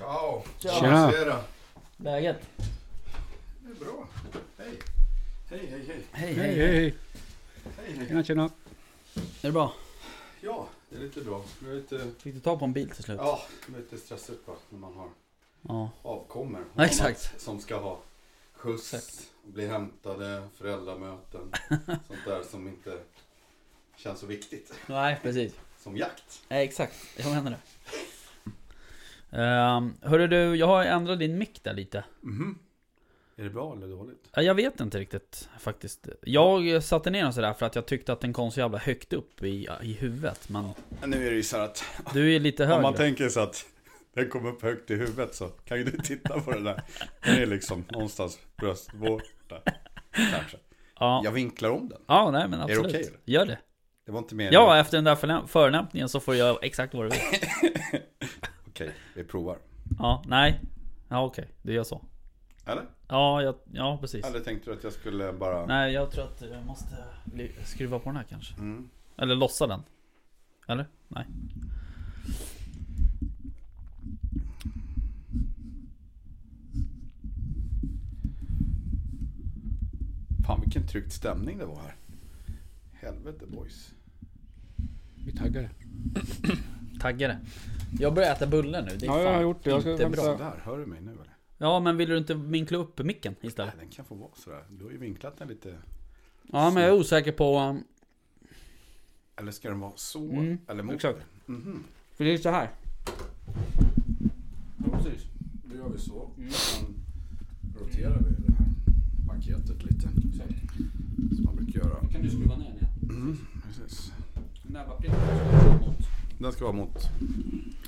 Ja, Tjena. Tjena. Läget? Det är bra. Hej. Hej, hej, hej. Hej Hej, hej, hej. Hej, hej. Tjena, tjena. Är det bra? Ja, det är lite bra. Det är lite, Fick du ta på en bil till slut? ja, det är lite stressigt va, när man har Ja. avkommor. Ja, exakt. Som ska ha skjuts, Exakt. bli hämtade, föräldramöten. sånt där som inte känns så viktigt. Nej, precis. Som jakt. Nej, exakt. Jag menar det. Um, hörru du, jag har ändrat din mick där lite. Mhm. Är det bra eller dåligt? Ja, Jag vet inte riktigt faktiskt. Jag satte ner den sådär för att jag tyckte att den kom så jävla högt upp i, i huvudet. Men Nu är det ju så att du är lite om högre. man tänker sig att den kommer upp högt i huvudet så kan ju du titta på den där. Den är liksom någonstans bröstvårta. Kanske. Ja. Jag vinklar om den. ja, nej men det absolut. okej, eller? Gör det. Det var inte mer. Ja, efter den där förläm- så får jag exakt vad du vill. Okej, vi provar. Ja, nej. Ja, okej. Du gör så. Eller? Ja, jag, ja precis. Eller tänkte du att jag skulle bara... Nej, jag tror att jag måste skruva på den här kanske. Mm. Eller lossa den. Eller? Nej. Fan vilken tryckt stämning det var här. Helvete boys. Vi taggar. Taggare. Jag börjar äta bullar nu. Det är Ja, fan jag har gjort det. Jag ska inte vänta. bra. Där, hör du mig nu eller? Ja, men vill du inte vinkla upp micken Nej, istället? den kan få vara sådär. Du har ju vinklat den lite. Ja, men jag är osäker på... um, Eller ska den vara så? Mm, eller mot? exakt. Mhm. För det är så här. Ja, precis. Då gör vi så. Sen roterar vi det här paketet lite. Som man brukar göra. kan du skruva ner den igen. Mm, precis. Näbbaprinten Den ska vara mot...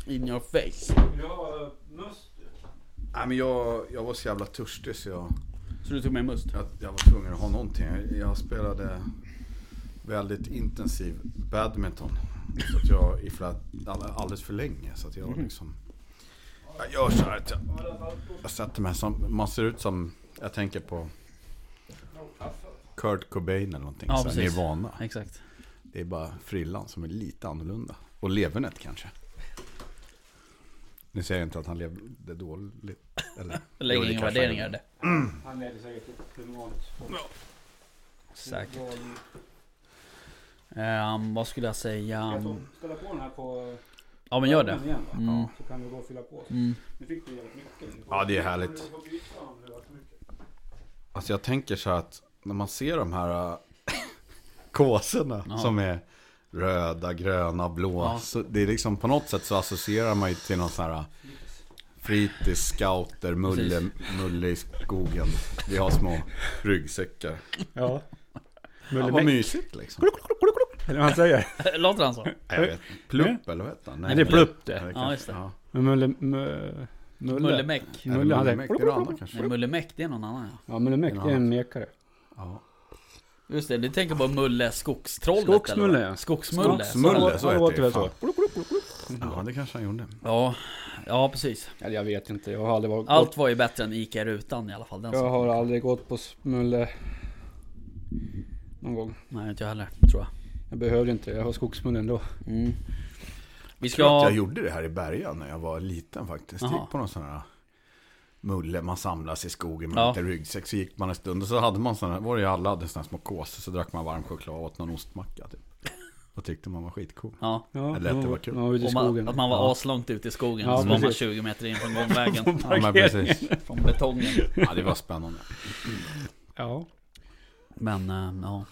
In your face. Ja, must. Nej men jag, jag var så jävla törstig så jag, Så du tog med must? jag, jag var tvungen att ha någonting. Jag, jag spelade väldigt intensiv badminton. Så att jag i flera, all- alldeles för länge. Så att jag liksom... Jag gör så här att jag, jag sätter mig som, man ser ut som, jag tänker på Kurt Cobain eller någonting. Ja, så. Nirvana. Exakt. Det är bara frillan som är lite annorlunda. Och levernet kanske. Nu säger jag inte att han levde dåligt. Eller, Jag lägger inga värderingar i det. Han leder säkert hur vanligt. Säkert. Ehm, vad skulle jag säga? Jag får ställa på den här på... Ja men gör det. Mm. Så kan vi gå och fylla på. Mm. Nu fick jävligt mycket. Ja, det är härligt. Alltså jag tänker så här att när man ser de här äh, kåsorna Ja. som är röda, gröna, blå. Ja. Så det är liksom på något sätt så associerar man ju till någon sån här äh, fritids, scouter, mulle, mulle i skogen. Vi har små ryggsäckar. Ja. Ja, vad mysigt liksom. Eller vad han säger. Låter han så? Jag vet. Plupp eller vad heter han? Nej, det är plupp det. Ja, just det. Ja. Men Mulle... Mulle... Mulle. Mullemäck. Mulle, han Mullemäck? Det är något annat kanske. Nej, Mullemäck det är någon annan ja. Ja, Mullemäck, det är en mekare. Ja. Just det, du tänker på Mulle Skogstrollet Skogsmulle, eller? ja. Skogsmulle. Skogsmulle. så heter det fan. så. ja, det kanske han gjorde. Ja, ja precis. Eller jag vet inte, jag har aldrig varit... Allt var ju bättre än Ica rutan i alla fall. Den Jag saken. har aldrig gått på Mulle... Någon gång. Nej, inte jag heller, tror jag. Jag behövde inte, jag har skogsmulle ändå. Mm. Vi Jag tror att ska... jag gjorde det här i början när jag var liten faktiskt. Jaha. Gick på någon sån här mulle, man samlas i skogen med Ja. lite ryggsäck. Så gick man en stund och så hade man sådana, var det ju alla hade sådana små kåsor. Så drack man varm choklad och åt någon ostmacka typ. Och tyckte man var skitcool. Ja, Ja, Eller att det ja, var kul. Ja, och man, att man var Ja. aslångt ute i skogen. Ja, så var man precis. 20 meter in från gångvägen. Ja, men precis. från betongen. Ja, det var spännande. Ja. Men, eh, ja.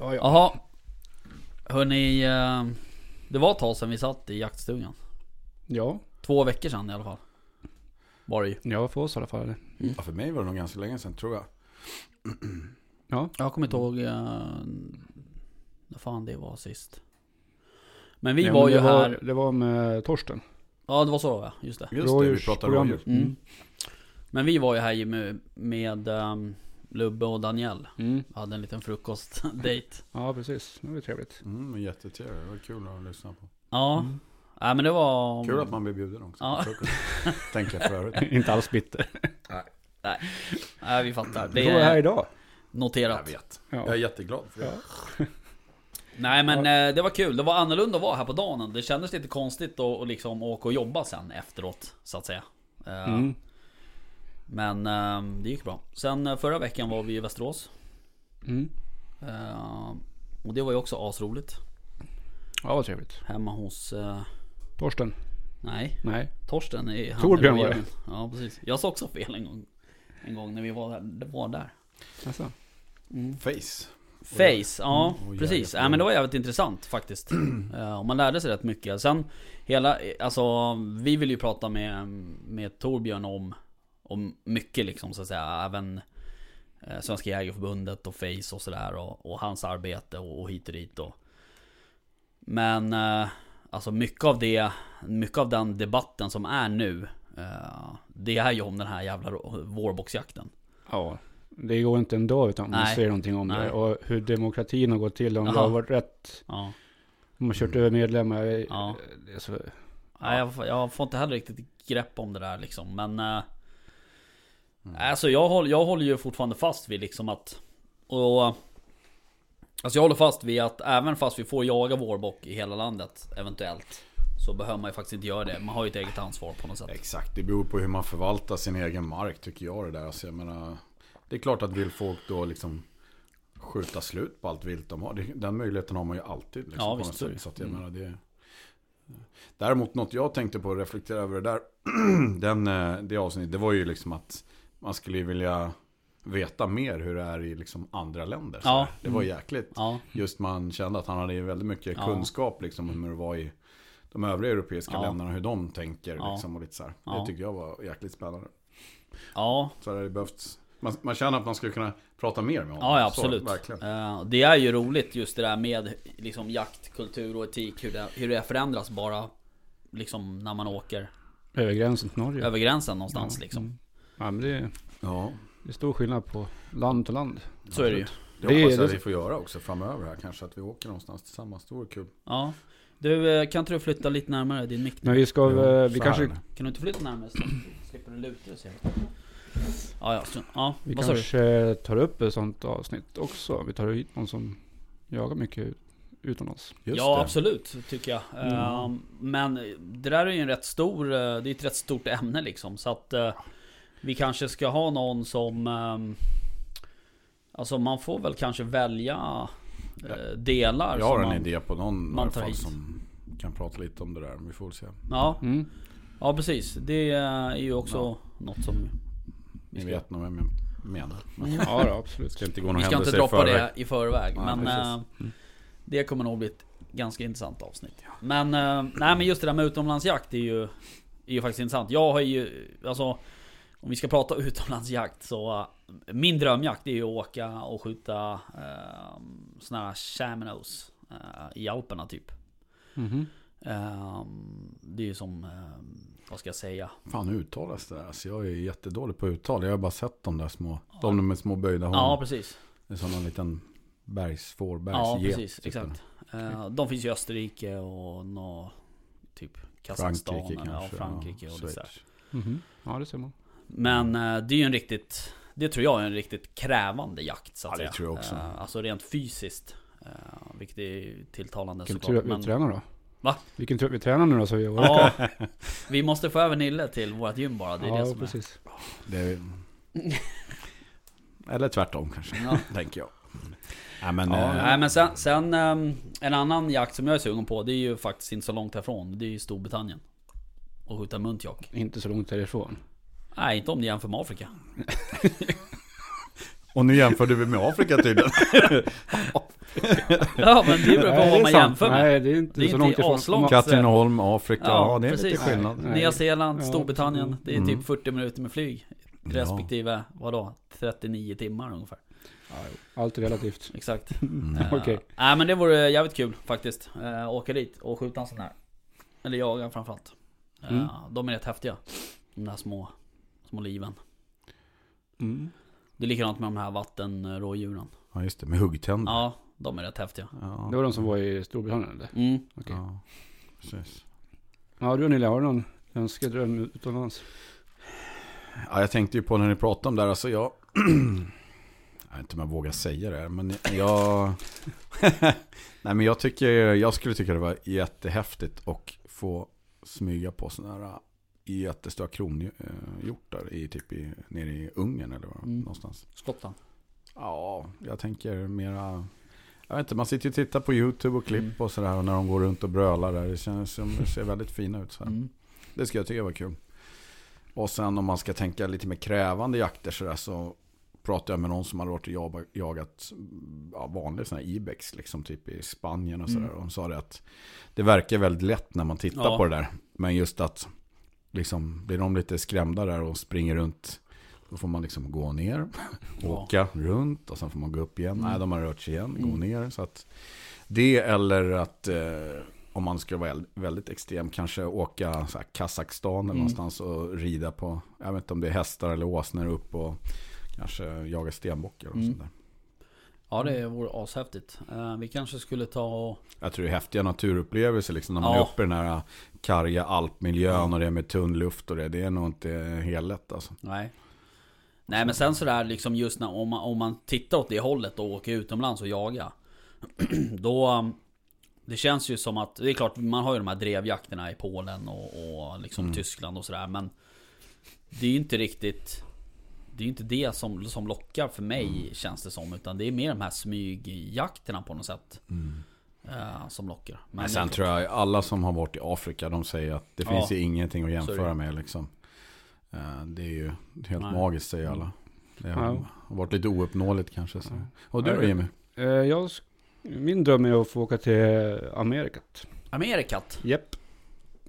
Ja, ja. Jaha. Hörni, eh, det var ett tag sedan vi satt i jaktstugan. Ja, Två veckor sedan i alla fall. Var det ju. ja för oss i alla fall. Ja, för mig var det nog ganska länge sedan tror jag. Ja, Jag kommer inte ihåg uh, när fan det var sist. Men vi Nej, var men ju var, här. Det var med Torsten. Ja det var så ja, just det. Just det, vi pratade rådjur. Mm. Men vi var ju här med, med ehm, Lubbe och Daniel. Mm. Hade en liten frukostdate. Ja, precis. Det var trevligt. Mm, jättetrevligt, det var kul att lyssna på. Ja. Nej men det var... Kul att man blir bjuden också. Ja. Tänker jag för övrigt. inte alls bitter. Nej vi fattar. Det Det var här är idag. Jag noterat. vet. Ja. Jag är jätteglad för det. Ja. Nej men eh, det var kul, det var annorlunda att vara här på dagen. Det kändes lite konstigt att liksom åka och jobba sen efteråt, så att säga. Eh, Mm. Men eh, det gick bra. Sen förra veckan var vi i Västerås. Mm. Och det var ju också asroligt. Ja, vad trevligt. Hemma hos... Torsten? nej, Nej. Torsten är han Torbjörn är var det. Ja precis. Jag sa också fel en gång. En gång när vi var där. Det var där. Alltså. Face. Face, ja Mm, och precis. Ja, men det var jävligt intressant faktiskt. Eh, och man lärde sig rätt mycket. Sen hela, alltså vi vill ju prata med, med Torbjörn om, om mycket liksom så att säga. Även eh, Svenska Jägareförbundet och Face och sådär. Och, och hans arbete och, och hit och dit och. Men eh, alltså mycket av det, mycket av den debatten som är nu. Eh, det är ju om den här jävla vårboxjakten. Ja. Det går inte en dag utan man Nej. ser någonting om Nej. det. Och hur demokratin har gått till. Om det har varit rätt. Ja. De har kört över medlemmar. Ja. Det är så, Nej, jag, får- jag får inte heller riktigt grepp om det där liksom. Men... Eh, Mm. Alltså jag håller, jag håller ju fortfarande fast vid liksom att... Och... Alltså jag håller fast vid att även fast vi får jaga vårbock i hela landet eventuellt. Så behöver man ju faktiskt inte göra det. Man har ju ett eget ansvar på något sätt. Exakt, det beror på hur man förvaltar sin egen mark tycker jag det där. Alltså, jag menar, det är klart att vill folk då liksom skjuta slut på allt vilt de har. Den möjligheten har man ju alltid. Liksom, Ja, visst, sätt. Så att jag Mm. menar, det... Däremot något jag tänkte på att reflektera över det där. den, eh, det avsnittet, det var ju liksom att man skulle vilja veta mer hur det är i liksom andra länder. så Ja. Det var jäkligt. Ja, Just man kände att han hade ju väldigt mycket Ja. kunskap liksom om hur det var i de övriga europeiska Ja. länderna, hur de tänker Ja. liksom och lite så här. Ja. Det tycker jag var jäkligt spännande. ja, Så hade det behövts, man, man känner att man skulle kunna prata mer med honom. ja, ja Så, absolut. verkligen. Eh, det är ju roligt just det där med liksom jaktkultur och etik. Hur det, hur det förändras bara liksom när man åker över gränsen till Norge. över gränsen någonstans Ja. liksom. Mm. Ja, men det är, Ja, det är stor skillnad på land till land. Så är det ju. det, Det är- hoppas jag det- vi får göra också framöver här. Kanske att vi åker någonstans tillsammans. Det vore kul. Ja. Du, eh, kan inte du flytta lite närmare din mick? Men vi ska, Jo, vi kanske. Kan du inte flytta närmare så slipper du luta dig så. Ja, ja, så, ja vi vad kanske tar upp ett sånt avsnitt också. Vi tar hit någon som jagar mycket utomlands. Just ja, det. absolut, tycker jag. Mm. Ehm, men det där är ju en rätt stor, eh, det är ett rätt stort ämne liksom. Så att eh, vi kanske ska ha någon som... ehm, alltså man får väl kanske välja eh, delar. Jag har som en man, idé på någon i man tar fall hit. som kan prata lite om det där. Vi får väl se. Ja, Mm. ja, precis. Det är ju också Ja. något som... Ni ska- vet nog vem jag menar. Men Ja, då, absolut. ska inte gå någon Vi ska inte droppa förväg. det i förväg. Nej, men eh, det kommer nog bli ett ganska intressant avsnitt. Men, eh, nej men just det där med utomlandsjakt är ju, är ju faktiskt intressant. Jag har ju, alltså om vi ska prata utomlandsjakt så eh, Min drömjakt är ju att åka och skjuta uh, såna här Chamanos eh, i Alperna typ. Mhm. Eh, det är ju som, eh, vad ska jag säga? Fan hur uttalas det där? Alltså, jag är jättedålig på uttal. Jag har bara sett de där små, de med små böjda horn. Ja precis. Det är som en liten bergsfår, Ja precis, typ. exakt. Eh, de finns i Österrike och nå, typ Kazakstan Frankrike eller, ja, kanske. Frankrike ja, och här. Schweiz. Mhm. Ja, det ser man. Men eh, det är ju en riktigt Det tror jag är en riktigt krävande jakt så att Ja, det säga. tror jag också. Eh, alltså rent fysiskt. eh, vilket är tilltalande Vilken tur såklart. att vi tränar då. Va? Vilken tur att vi tränar nu då så vi ja, vi måste få över Nille till vårt gym bara. Det är ja, det som precis. Det är... Eller tvärtom kanske, är. Ja. tänker jag. Ja, men, Ja, eh, nej men sen, sen ehm, en annan jakt som jag är sugen på Det är ju faktiskt inte så långt härifrån Det är ju Storbritannien Och skjuta muntjock Inte så långt därifrån. Nej inte om ni jämför med Afrika Och nu jämförde vi med Afrika tydligen. Ja men det beror på Nej, vad är man sant. jämför med Nej, det är inte Det är så inte långt ifrån. Katrineholm, Afrika, Ja, ja, det är precis. lite skillnad. Nej. Nya Zeeland, Storbritannien Det är Mm. typ 40 minuter med flyg Ja. Respektive, vadå? 39 timmar ungefär. Allt är relativt. Exakt Mm. Eh, Okej. Nej men det vore jävligt kul faktiskt uh, Åka dit och skjuta en sån här Eller jaga framförallt Eh, Mm. De är rätt häftiga De där små Små liven Mm. Det är likadant med de här vattenrådjuren Ja, just det, med huggtänder. Ja, de är rätt häftiga Ja. Det var de som var i Storbritannien eller? mm. Okej. Ja, precis. Ja du Nille, har du någon önskedröm utomlands? Ja, jag tänkte ju på när ni pratade om det här, alltså jag... jag vet inte om jag vågar säga det här, men jag... Nej men jag tycker, jag skulle tycka det var jättehäftigt att få smyga på sådana här jättestora kronhjortar i typ i, nere i Ungern eller var Mm. någonstans. Skottland. Ja, jag tänker mera jag vet inte, man sitter ju och tittar på YouTube och klipp Mm. och sådär och när de går runt och brölar där. Det känns som det ser väldigt fina ut så. Mm. Det ska jag tycka var kul. Och sen om man ska tänka lite mer krävande jakter sådär så pratade jag med någon som hade varit och jaga- jagat ja, vanliga sådana här ibex liksom typ i Spanien och sådär. Mm. Och de sa det att det verkar väldigt lätt när man tittar Ja. på det där. Men just att liksom blir de lite skrämda där och springer runt då får man liksom gå ner, Ja. åka runt och sen får man gå upp igen. Mm. Nej, de har rört sig igen, gå Mm. ner. Så att det eller att eh, om man skulle vara väldigt extrem, kanske åka så här, Kazakstan eller Mm. någonstans och rida på, jag vet inte om det är hästar eller åsnor upp och kanske jaga stenbockar och Mm. sånt där. Ja det vore ashäftigt. Eh, vi kanske skulle ta och... Jag tror det är häftiga naturupplevelser liksom när man Ja. är uppe i den här karga alpmiljön och det är med tunn luft och det. Det är nog inte helt lätt alltså. Nej. Nej men sen sådär liksom just när, om, man, om man tittar åt det hållet och åker utomlands och jaga. Då... um, Det känns ju som att, det är klart man har ju de här drevjakterna i Polen och, och liksom Mm. Tyskland och sådär men Det är ju inte riktigt Det är ju inte det som, som lockar för mig Mm. känns det som Utan det är mer de här smygjakterna på något sätt eh, Som lockar Men, Mm. Men sen tror jag alla som har varit i Afrika de säger att det Ja. finns ju ingenting att jämföra det. med liksom. Eh, Det är ju helt Nej. magiskt säger alla. Det har Ja. varit lite ouppnåeligt kanske. Så. Ja. Och du då Ja, Jimmy? Eh, jag, min dröm är att få åka till Amerikat. Amerikat? Japp.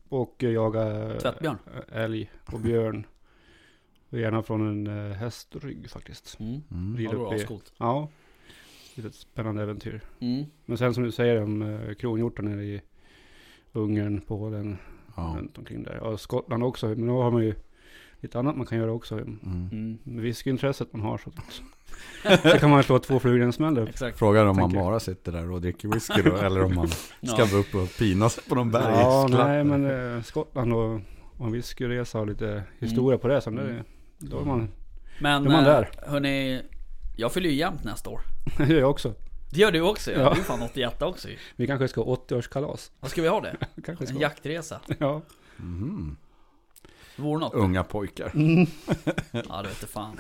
Och eh, jaga Tvättbjörn? älg och björn. Och gärna från en eh, hästrygg faktiskt. Mm. Mm. Rida Ja, det upp i- Ja. Lite spännande äventyr. mm. Men sen som du säger om eh, kronhjortar nere i Ungern, Polen, Ja. runt omkring där. Och Skottland också. Men då har man ju lite annat man kan göra också. Mm. Mm. Med whiskyintresset man har så, så kan man slå två flugor i en smäll. upp. Exakt Frågar om man jag. bara sitter där och dricker whisky då, eller om man ska Ja. uppe och pina sig på någon Ja, bergsklatt. nej men eh, Skottland och, och en whisky-resa och lite historia på det. Det, Mm. Då är man, Men Då är man eh, där. hörni Jag fyller ju jämnt nästa år det gör jag också. Det gör du också ja. Ja. Du är fan 81 också ju. Vi kanske ska ha 80-årskalas. Vad ska vi ha det? kanske En ska. jaktresa? Ja. Mhm. Det vore något? Unga pojkar. Ja det vete fan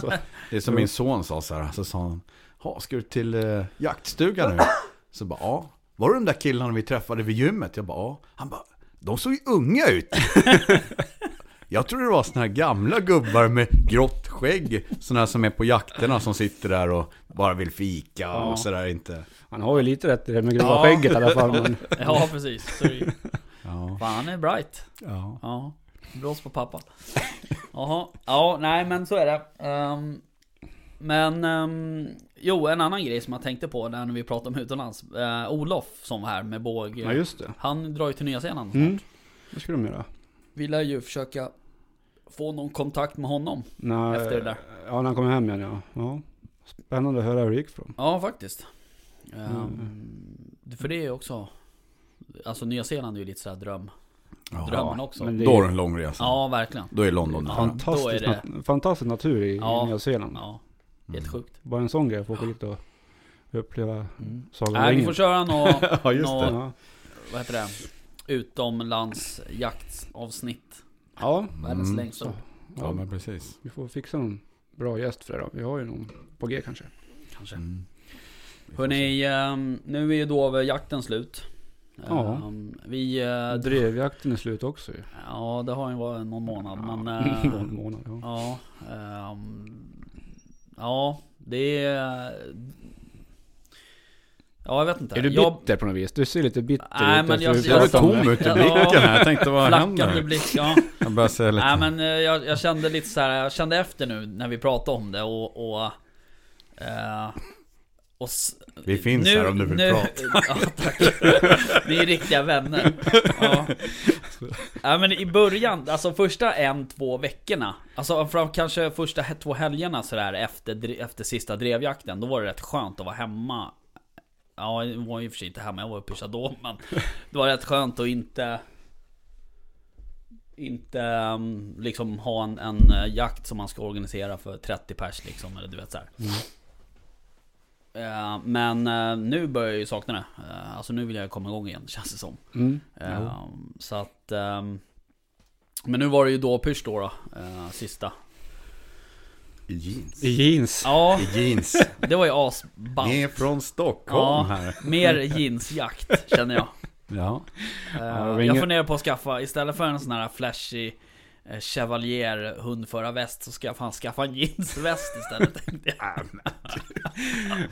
Så, Det är som min son sa så här. Så sa han. "Ha, Ska du till eh, jaktstugan nu? Så bara ja. Var det de där killarna vi träffade vid gymmet? Jag bara ja. Han bara. De såg ju unga ut. Jag tror det var såna här gamla gubbar med grått skägg. Såna här som är på jakterna som sitter där och bara vill fika Ja. och sådär inte. han har ju lite rätt i det med gråa Ja. skägget i alla fall. Men, Ja precis, ju. Ja. Fan han är bright ja. Ja, blås på pappa Jaha, ja nej men så är det Ehm, Men ehm, Jo en annan grej som jag tänkte på när vi pratade om utomlands Eh, Olof som var här med båg ja just det. Han drar ju till Nya Zeeland Mm. Det ska de göra. Vi lär ju försöka Få någon kontakt med honom När, Efter det där. Ja, när han kommer hem igen ja. ja. Spännande att höra hur det gick för. Ja faktiskt Mm. För det är ju också Alltså Nya Zeeland är ju lite sådär dröm Ja. Drömmen också men det Då är är det en lång resa. Ja verkligen Då är London Ja. fantastisk, är det- nat- fantastisk natur i, Ja. i Nya Zeeland. Ja, helt sjukt Bara en sån grej, att få åka dit och uppleva mm. Sagan Nej vi får köra något Ja just Nå- det. Ja. vad heter det? Utomlandsjaktsavsnitt. ja, Världens Mm. längsta. så. Ja Ja, men precis. vi får fixa någon bra gäst för det då. Vi har ju någon på G kanske. Kanske. Mm. Hörni, ehm, nu är ju då jakten slut. Ja. Ehm, Vi... eh, Drevjakten är slut också ju. Ja, det har ju varit någon månad men... eh, Någon månad, ja. Ja, ehm, ja, det är... Ja, jag vet inte. Är du jag, bitter på något vis? Du ser lite bitter Nej, ut men jag- jag- du Jag tom det. ut i blicken här. Jag tänkte vad Flackande händer? blick, ja. Jag börjar säga lite. Nej men eh, jag, jag kände lite så här, jag kände efter nu när vi pratade om det och... och eh, och s- Vi finns här om du vill prata. Ja, tack. Ni är riktiga vänner. Ja. ja men i början, alltså första en, två veckorna. Alltså fram kanske första två helgerna sådär efter, efter sista drevjakten. Då var det rätt skönt att vara hemma. Ja, jag var ju för sig inte hemma, jag var uppe i Chadot, men Det var rätt skönt att inte Inte um, liksom ha en, en eh, jakt som man ska organisera för 30 pers liksom, eller du vet så här. Eh, Men eh, nu börjar jag ju sakna det. Alltså nu vill jag komma igång igen känns det som. Mm. Så att... ehm, Men nu var det ju då pysch då, då sista. I jeans. I jeans. Ja, I jeans. det var ju asballt. Ni är från Stockholm Ja. här. Mer jeansjakt känner jag. Ja. Var jag funderar på att skaffa, istället för en sån här flashig eh, Chevalier hundförarväst så ska jag fan skaffa en jeansväst istället tänkte jag.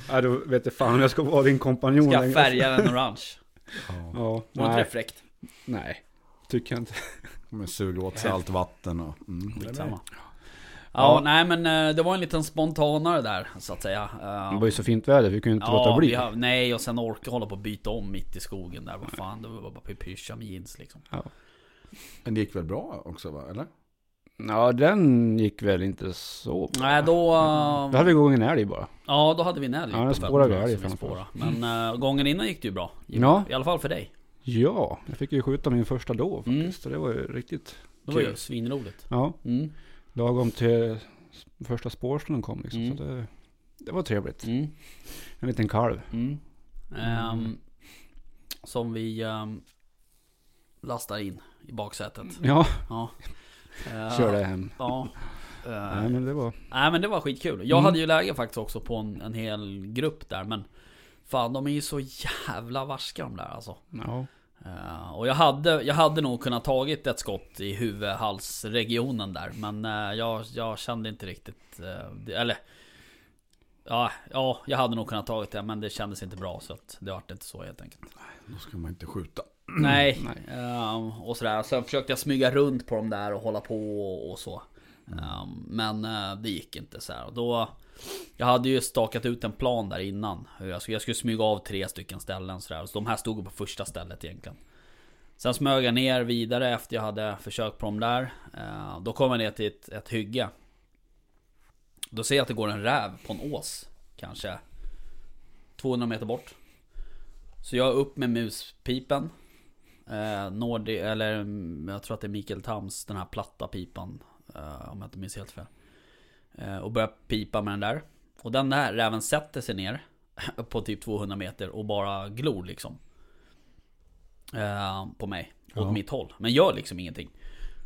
Ja, då vet jag fan jag ska vara din kompanjon Ska längre. färga den orange. ja. Ja, Var inte det nej, fräckt? nej. Tycker jag inte. Kommer suga åt sig allt vatten och... Mm, det är Skitsamma. Ja, Ja. nej men eh, det var en liten spontanare där så att säga. Eh, Det var ju så fint väder, vi kunde inte låta Ja, bli. vi har, nej och sen orka hålla på och byta om mitt i skogen där. Vad fan, det var bara pyscha med jeans liksom. Men det gick väl bra också va? Eller? Ja, den gick väl inte så bra. Nej då... Då hade vi igång en älg bara. Ja, då hade vi en älg Ja, den spårade som älg vi framför. Men uh, gången innan gick det ju bra. I, Ja. I alla fall för dig. Ja, jag fick ju skjuta min första då Mm. faktiskt. Så det var ju riktigt Det var ju Kul. svinroligt. Ja, Mm. Lagom till första spårstunden kom liksom. Mm. Så det, det var trevligt. Mm. En liten kalv. Mm. Ehm, som vi ehm, lastar in i baksätet. Ja, Ja. Eh, körde hem. Ja. Eh, Nej men det var... Nej men det var skitkul. Jag Mm. hade ju läge faktiskt också på en, en hel grupp där men Fan de är ju så jävla varska de där alltså. Ja. Eh, och jag hade, jag hade nog kunnat tagit ett skott i huvudhalsregionen där men eh, jag, jag kände inte riktigt eh, det, Eller ja, ja, jag hade nog kunnat tagit det men det kändes inte bra så att det vart inte så helt enkelt. Då ska man inte skjuta. Nej, Nej. och sådär. Sen försökte jag smyga runt på dem där och hålla på och, och så. Um, men uh, det gick inte så här. Och då, jag hade ju stakat ut en plan där innan. Hur Jag skulle, jag skulle smyga av tre stycken ställen sådär. Så de här stod på första stället egentligen. Sen smög jag ner vidare efter jag hade försökt på dem där. Uh, då kom jag ner till ett, ett hygge. Då ser jag att det går en räv på en ås. Kanske 200 meter bort. Så jag är upp med muspipen. Eh, Nordi, eller jag tror att det är Mikael Tams, den här platta pipan. Eh, om jag inte minns helt fel. Eh, och börjar pipa med den där. Och den där räven sätter sig ner på typ 200 meter och bara glor liksom. Eh, på mig, åt Ja. mitt håll. Men gör liksom ingenting.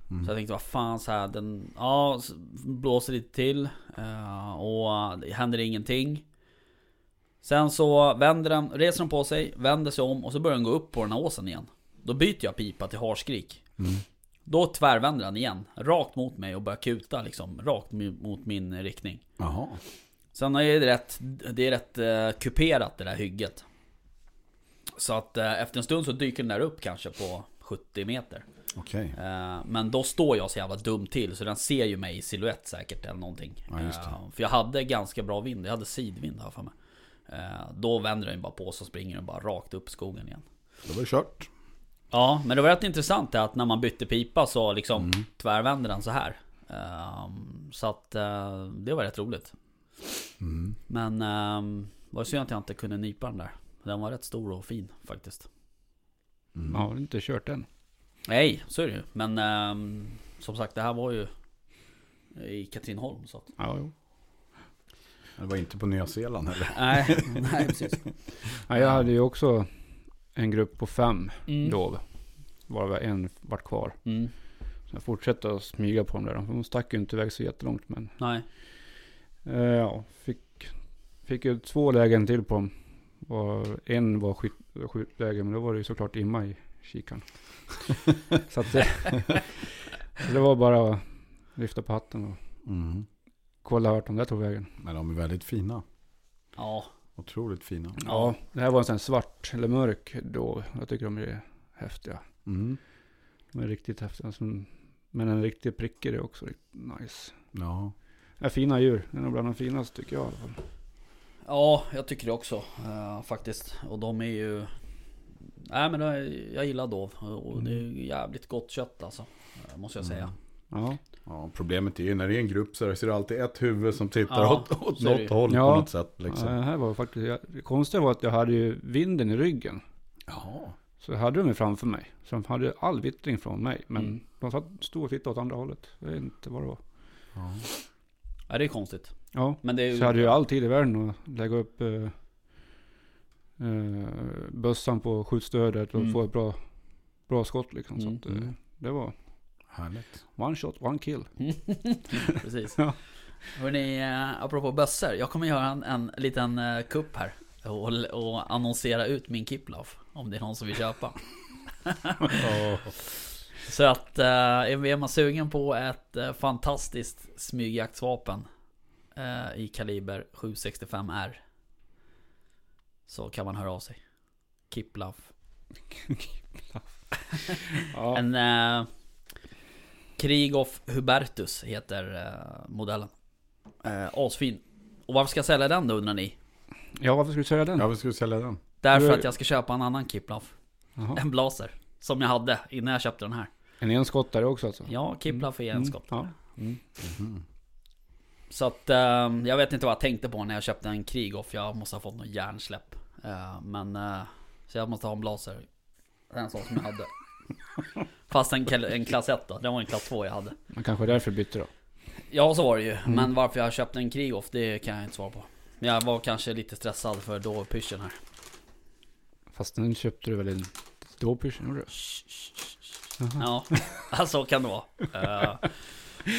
Så jag tänkte, vad fan så här, den, ja, blåser lite till. och det händer ingenting. Sen så vänder den, reser den på sig, vänder sig om och så börjar den gå upp på den här åsen igen. Då byter jag pipa till harskrik. Då tvärvänder den igen, rakt mot mig och börjar kuta liksom, rakt mot min riktning. Jaha. Sen är det rätt, det är rätt uh, kuperat det där hygget. Så att eh, efter en stund så dyker den där upp kanske på 70 meter. Okej. Eh, men då står jag så jävla dum till så den ser ju mig i silhuett säkert eller någonting. Ja, just. Eh, för jag hade ganska bra vind, jag hade sidvind här för mig. Eh, då vänder den bara på sig och springer den bara rakt upp skogen igen. Då var det kört. Ja, men det var rätt intressant det att när man bytte pipa så liksom Mm. tvärvände den så här. Ehm, så att eh, det var rätt roligt. Mm. Men um, var det synd att jag inte kunde nypa den där. Den var rätt stor och fin faktiskt. Mm. Jag har inte kört den. Nej, så är det ju. Men ehm, som sagt, det här var ju i Katrineholm. Så att, Ja, jo. Det var inte på Nya Zeeland heller. nej, nej precis. Ja, jag hade ju också en grupp på fem Mm. då. Varav en vart kvar. Mm, Så jag fortsatte att smyga på dem där. De stack ju inte iväg så jättelångt men. nej. Eh, ja, fick, fick ju två lägen till på dem. Var, en var skjut, skjutläge men då var det ju såklart imma i kikaren. så att det, så det var bara att lyfta på hatten och Mm. kolla vart de där tog vägen. Men de är väldigt fina. Ja, Otroligt fina. Ja, det här var en sån svart eller mörk då. Jag tycker de är häftiga. Mm. De är riktigt häftiga. Som, men en riktig prick är det också riktigt nice. Ja. Ja, fina djur. Det är nog bland de finaste tycker jag i alla fall. ja jag tycker det också eh, faktiskt. Och de är ju... Nej men det, jag gillar dov. Och det är ju jävligt gott kött alltså. eh, Måste jag säga. Ja, ja. Problemet är ju när det är en grupp så är det alltid ett huvud som tittar Ja, åt, åt något håll Ja. på något sätt. Liksom. ja det här var faktiskt... Jag, det konstiga var att jag hade ju vinden i ryggen. Jaha. Så jag hade de framför mig. Så de hade all vittring från mig. Men Mm. de satt, stod och tittade åt andra hållet. Jag vet inte vad det var. Ja. Ja det är konstigt. Ja, Men det är ju... så jag hade ju all tid i världen att lägga upp eh, eh, bössan på skjutstödet och Mm. få ett bra, bra skott liksom. Så att, eh, Mm. det var Härligt. one shot, one kill. Precis. Ja. Hörrni, eh, apropå bössor. Jag kommer göra en, en liten eh, kupp här. Och, och annonsera ut min Kiplauf. Om det är någon som vill köpa. Så att eh, är man sugen på ett fantastiskt smygjaktsvapen i kaliber 765R så kan man höra av sig. Kiplauf. Ja. En Krigoff Hubertus heter eh, modellen. Eh, asfin. Och varför ska jag sälja den då undrar ni? ja, varför skulle du säga den? Ja, vi skulle sälja den. Därför Du- att jag ska köpa en annan Kiplauf. Jaha. En Blaser. Som jag hade innan jag köpte den här. En enskottare också alltså? Ja, Kiplauf är enskott. Ja. Mm. Mhm. Så att eh, jag vet inte vad jag tänkte på när jag köpte en Krigoff. Jag måste ha fått något hjärnsläpp. Eh, men eh, så jag måste ha en Blaser. En sån som jag hade. Fast en, en klass 1 då. Det var en klass 2 jag hade. Man kanske därför bytte då. Ja så var det ju. Mm. Men varför jag köpte en Krigoff det kan jag inte svara på. Men jag var kanske lite stressad för då pyschen här. Fast den köpte du väl en ståpysch? gjorde du? Ja, alltså kan det vara. Eh,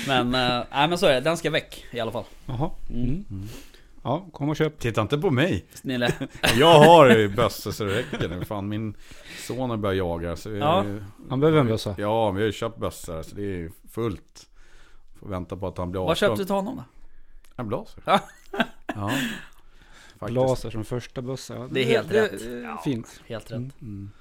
men, nej men så är det. Den ska väck i alla fall. Jaha. Mm. Mm. Ja, kom och köp. Titta inte på mig. Snille. Jag har ju bössa så det räcker nu. Fan min son har börjat jaga. Så Ja. Han behöver en bössa. Ja, vi har ju köpt bössor så det är ju fullt. Får vänta på att han blir 18. Vad köpte du till honom då? En blaser. Ja. Faktiskt. Laser som första bössa. Det är helt det, rätt. det Ja. Fint. Helt rätt. Mm. Mm.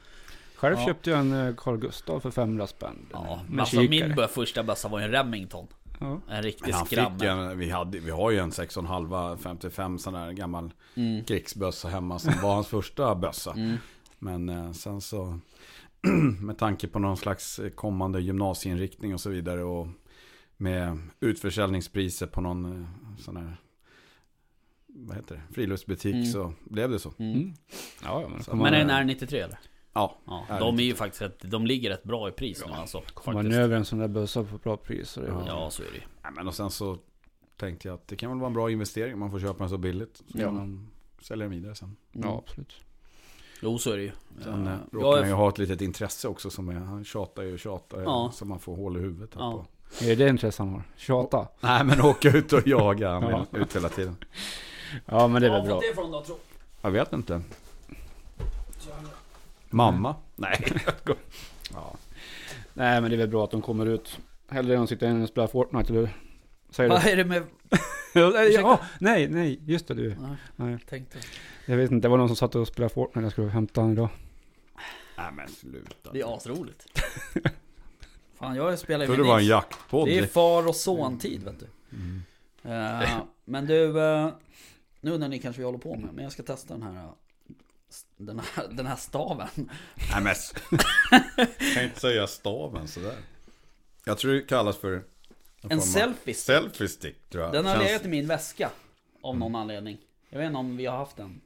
Själv Ja. köpte jag en eh, Carl Gustaf för 500 spänn. Ja, med alltså min första bössa var ju en Remington. Ja. En riktig skrammel. fick en, vi, hade, vi har ju en 6,5 55 sån där gammal Mm. krigsbössa hemma som var hans första bössa. Mm. Men eh, sen så med tanke på någon slags kommande gymnasieinriktning och så vidare och med utförsäljningspriser på någon eh, sån här vad heter det, friluftsbutik Mm. så blev det så. Mm. Mm. Ja, men Så- Men man, är den R93 eller? Ja, Ja, R93. de är ju faktiskt rätt, de ligger rätt bra i pris nu Ja, alltså. kommer man över en sån där bössa på bra pris så det är Ja. Ja, så är det. Nej, men och sen så tänkte jag att det kan väl vara en bra investering om man får köpa den så billigt. Så Ja. kan man sälja den vidare sen. Mm. ja, absolut. Jo, så är det ju. Sen Ja. eh, råkar han ju ha ett litet intresse också som är, han tjatar ju och tjatar Ja. så man får hål i huvudet här Ja. på. Är det det intresse han har? Tjata? Nej men åka ut och jaga, han Ja. ut hela tiden. Ja, men det är väl Ja, bra. Jag vet inte. Mamma? Nej. ja. Nej, men det är väl bra att de kommer ut. Hellre än att sitta inne och spela Fortnite, eller hur? Säger Vad du? är det med... ja, nej, nej, just det du. Nej, Nej. tänkte. Jag vet inte, det var någon som satt och spelade Fortnite när jag skulle hämta honom idag. Nej men sluta. Det är asroligt. Fan, jag spelar ju Tror med det var en Nils. jaktpodd. Det är far och son-tid vet du. Mm. Eh, men du, eh, nu undrar ni kanske vad jag håller på med, men jag ska testa den här, eh, den här, den här staven. Nej men. kan inte säga staven sådär. Jag tror det kallas för. En selfie stick. Selfie stick tror jag. Den har Känns- legat i min väska, av någon anledning. Jag vet inte om vi har haft den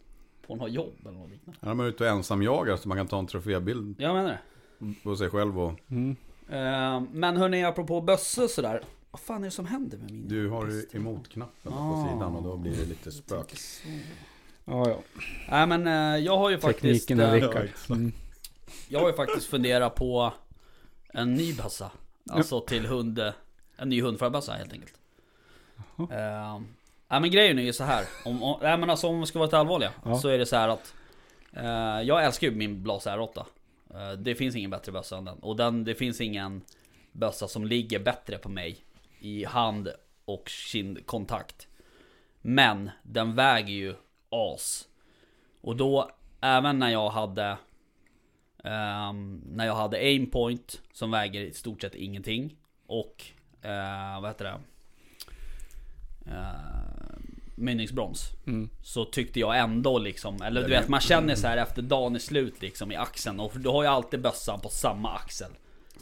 på något jobb eller något liknande. Ja, man är ute och ensamjagar så man kan ta en trofébild Jag menar det. på sig själv och Mm. Eh, men hörni, apropå bössor sådär. Vad fan är det som händer med min du har ju emotknappen på Ah. sidan och då blir det lite spök. Ja, ja. Nej men eh, jag har ju faktiskt Tekniken är eh, Rickard. Mm. Jag har ju faktiskt funderat på en ny bössa. Alltså till hund, en ny hundförarbössa helt enkelt. Uh, nej men grejen är ju så här. Om, om, nej men alltså om vi ska vara lite allvarliga. Ja. Så är det så här att eh, Jag älskar ju min Blas R8. Eh, det finns ingen bättre bössa än den. Och den, det finns ingen bössa som ligger bättre på mig. I hand och kindkontakt. Men den väger ju as. Och då, även när jag hade ehm, När jag hade aimpoint som väger i stort sett ingenting Och eh, vad heter det? Uh, mynningsbroms Mm. Så tyckte jag ändå liksom Eller du vet man känner så här efter dagen är slut liksom i axeln Och du har ju alltid bössan på samma axel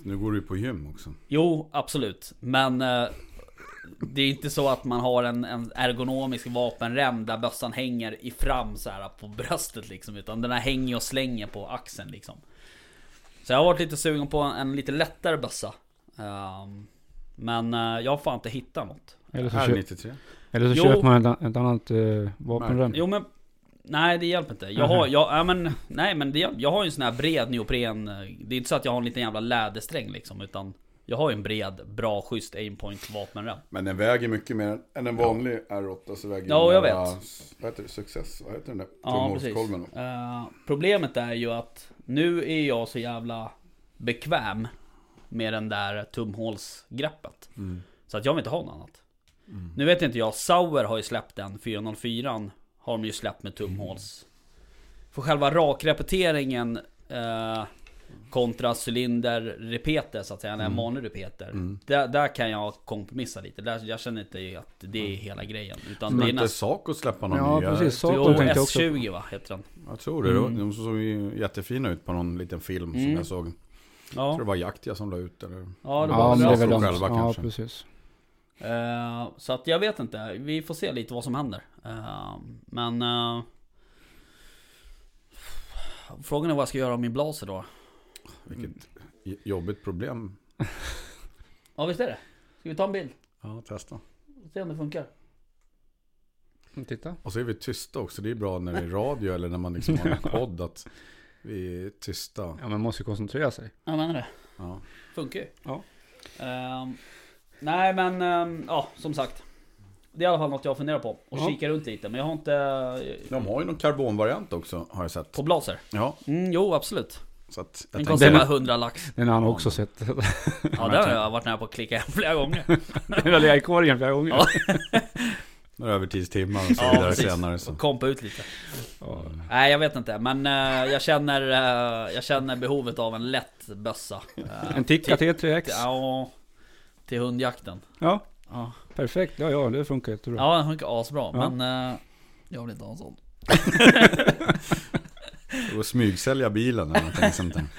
Nu går du på gym också. Jo, absolut. Men eh, det är inte så att man har en, en ergonomisk vapenrem där bössan hänger i fram så här på bröstet liksom. Utan den här hänger och slänger på axeln liksom. Så jag har varit lite sugen på en, en lite lättare bössa. Ehm, men eh, jag har fan inte hittat något. Eller så, Här köp, 93. eller så Jo. köper man ett, ett annat uh, vapenrem. Jo men Nej det hjälper inte. Jag har, jag, ja, men, nej men det, jag har ju en sån här bred neopren. eh, Det är inte så att jag har en liten jävla lädersträng liksom. Utan jag har ju en bred, bra, schysst aimpoint vapenrem. Men den väger mycket mer än en vanlig R8 så väger Ja, jag vet. Vad heter det? Success? Vad heter den där? Ja precis. Eh, problemet är ju att nu är jag så jävla bekväm med den där tumhålsgreppet. Mm. Så att jag vill inte ha något annat. Nu vet inte jag, Sauer har ju släppt den, 404 har de ju släppt med tumhåls. För själva rakrepeteringen eh, kontra cylinderrepeter så att säga, eller en vanlig repeter. Där, där kan jag kompromissa lite. Där, jag känner inte att det är hela grejen. Utan Men det är inte nästan... Saco släppa någon Ja, ny? precis. Jag, Saco Jo, tänkte jag också S20 va, heter den. jag tror det. Mm. De såg ju jättefina ut på någon liten film som Mm. jag såg. Jag Ja, tror det var Jaktia som la ut eller? ja det Ja, var men det väl själva Ja, kanske. precis. Eh, Så att jag vet inte, vi får se lite vad som händer. Eh, Men... eh, Frågan är vad jag ska göra av min blaser då. Vilket j- jobbigt problem. Ja visst är det? Ska vi ta en bild? Ja, testa. Se om det funkar. Titta. Och så är vi tysta också. Det är bra när det är radio eller när man liksom har en podd att vi är tysta. Ja, man måste ju koncentrera sig. Jag menar det. Ja. Funkar ju. Ja. Ehm, nej men, ehm, ja som sagt. Det är i alla fall något jag funderar på. Och Ja. kika runt lite. Men jag har inte... De har ju någon karbonvariant också har jag sett. På blaser? Ja, Mm, jo absolut. Så att Den jag kostar tänkte, bara 100 lax. Den har han Ja. också sett. Ja där har jag varit nära på att klicka hem flera gånger. Den har legat i korgen flera gånger. Ja. några övertidstimmar och så Ja, vidare precis. senare så. Och kompa ut lite. Ja. Nej jag vet inte. Men eh, jag känner, eh, jag känner behovet av en lätt bössa. Eh, En Tikka till- T3X. Ja, till hundjakten. Ja, Ja, perfekt. Ja, ja, det funkar jättebra. ja den funkar asbra. Ja. Men jag vill inte ha en sån. Och smygsälja bilen eller någonting sånt där.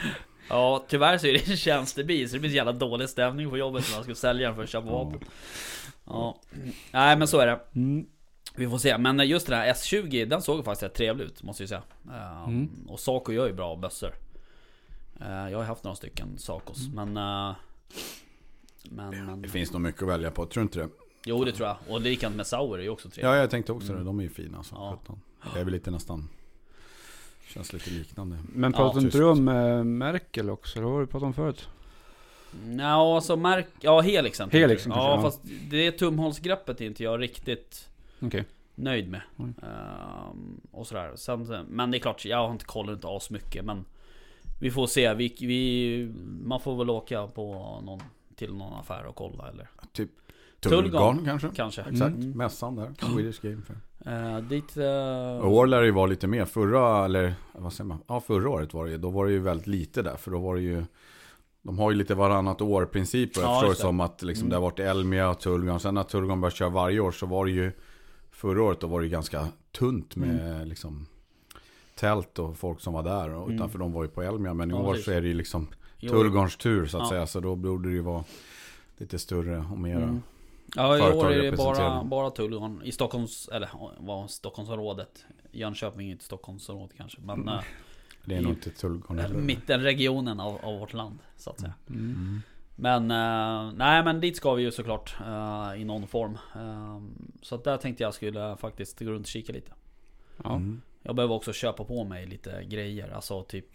Ja, tyvärr så är det en tjänstebil så det blir så jävla dålig stämning på jobbet när man ska sälja den för att köpa vapen. Ja. Nej men så är det. Mm. Vi får se. Men just den här S20, den såg faktiskt rätt trevlig ut måste jag säga. Eh, Mm. Och Saco gör ju bra bössor. Eh, Jag har haft några stycken Sacos, men... eh, Men, men... Det finns nog mycket att välja på, tror du inte det? Jo det tror jag. Och likadant med Sauer är ju också trevligt. Ja, jag tänkte också det. De är ju fina. Så Ja. Det är väl lite nästan... Känns lite liknande. Men Ja, pratade inte tyst. du om äh, Merkel också? Det har du pratat om förut. Ja, alltså märk... Ja, Helixen. Helixen Ja, ja. fast det tumhålsgreppet är inte jag riktigt Okej. nöjd med. Mm. Ehm, och sådär. Sen, men det är klart, jag har inte kollat inte as mycket men Vi får se, vi, vi, man får väl åka på någon, till någon affär och kolla eller Typ Tullgarn. Kanske? kanske. Exakt, Mm. mässan där. Swedish Game Fair. Eh, dit... Uh, år lär det ju vara lite mer. Förra, eller vad säger man? Ja, förra året var det ju. Då var det ju väldigt lite där. För då var det ju... De har ju lite varannat år principer. Jag Ja, förstår det som att liksom, Mm. det har varit Elmia och Tullgarn. Sen när Tullgarn började köra varje år så var det ju... Förra året då var det ju ganska tunt med Mm. liksom tält och folk som var där. Och, Mm. Utanför de var ju på Elmia. Men i Ja, år så är det ju liksom jo. Tullgarns tur så att Ja. säga. Så då borde det ju vara lite större och mera. Mm. Ja, i år är det bara, bara Tullgarn. I Stockholms, eller vad Stockholmsområdet. Jönköping är inte Stockholmsområdet kanske. Men Mm. eh, Det är nog inte Tullgarn mittenregionen av, av vårt land. Så att säga. Mm. Mm. Men, eh, nej men dit ska vi ju såklart eh, i någon form. Eh, så att där tänkte jag skulle faktiskt gå runt och kika lite. Ja. Mm. Jag behöver också köpa på mig lite grejer. Alltså typ...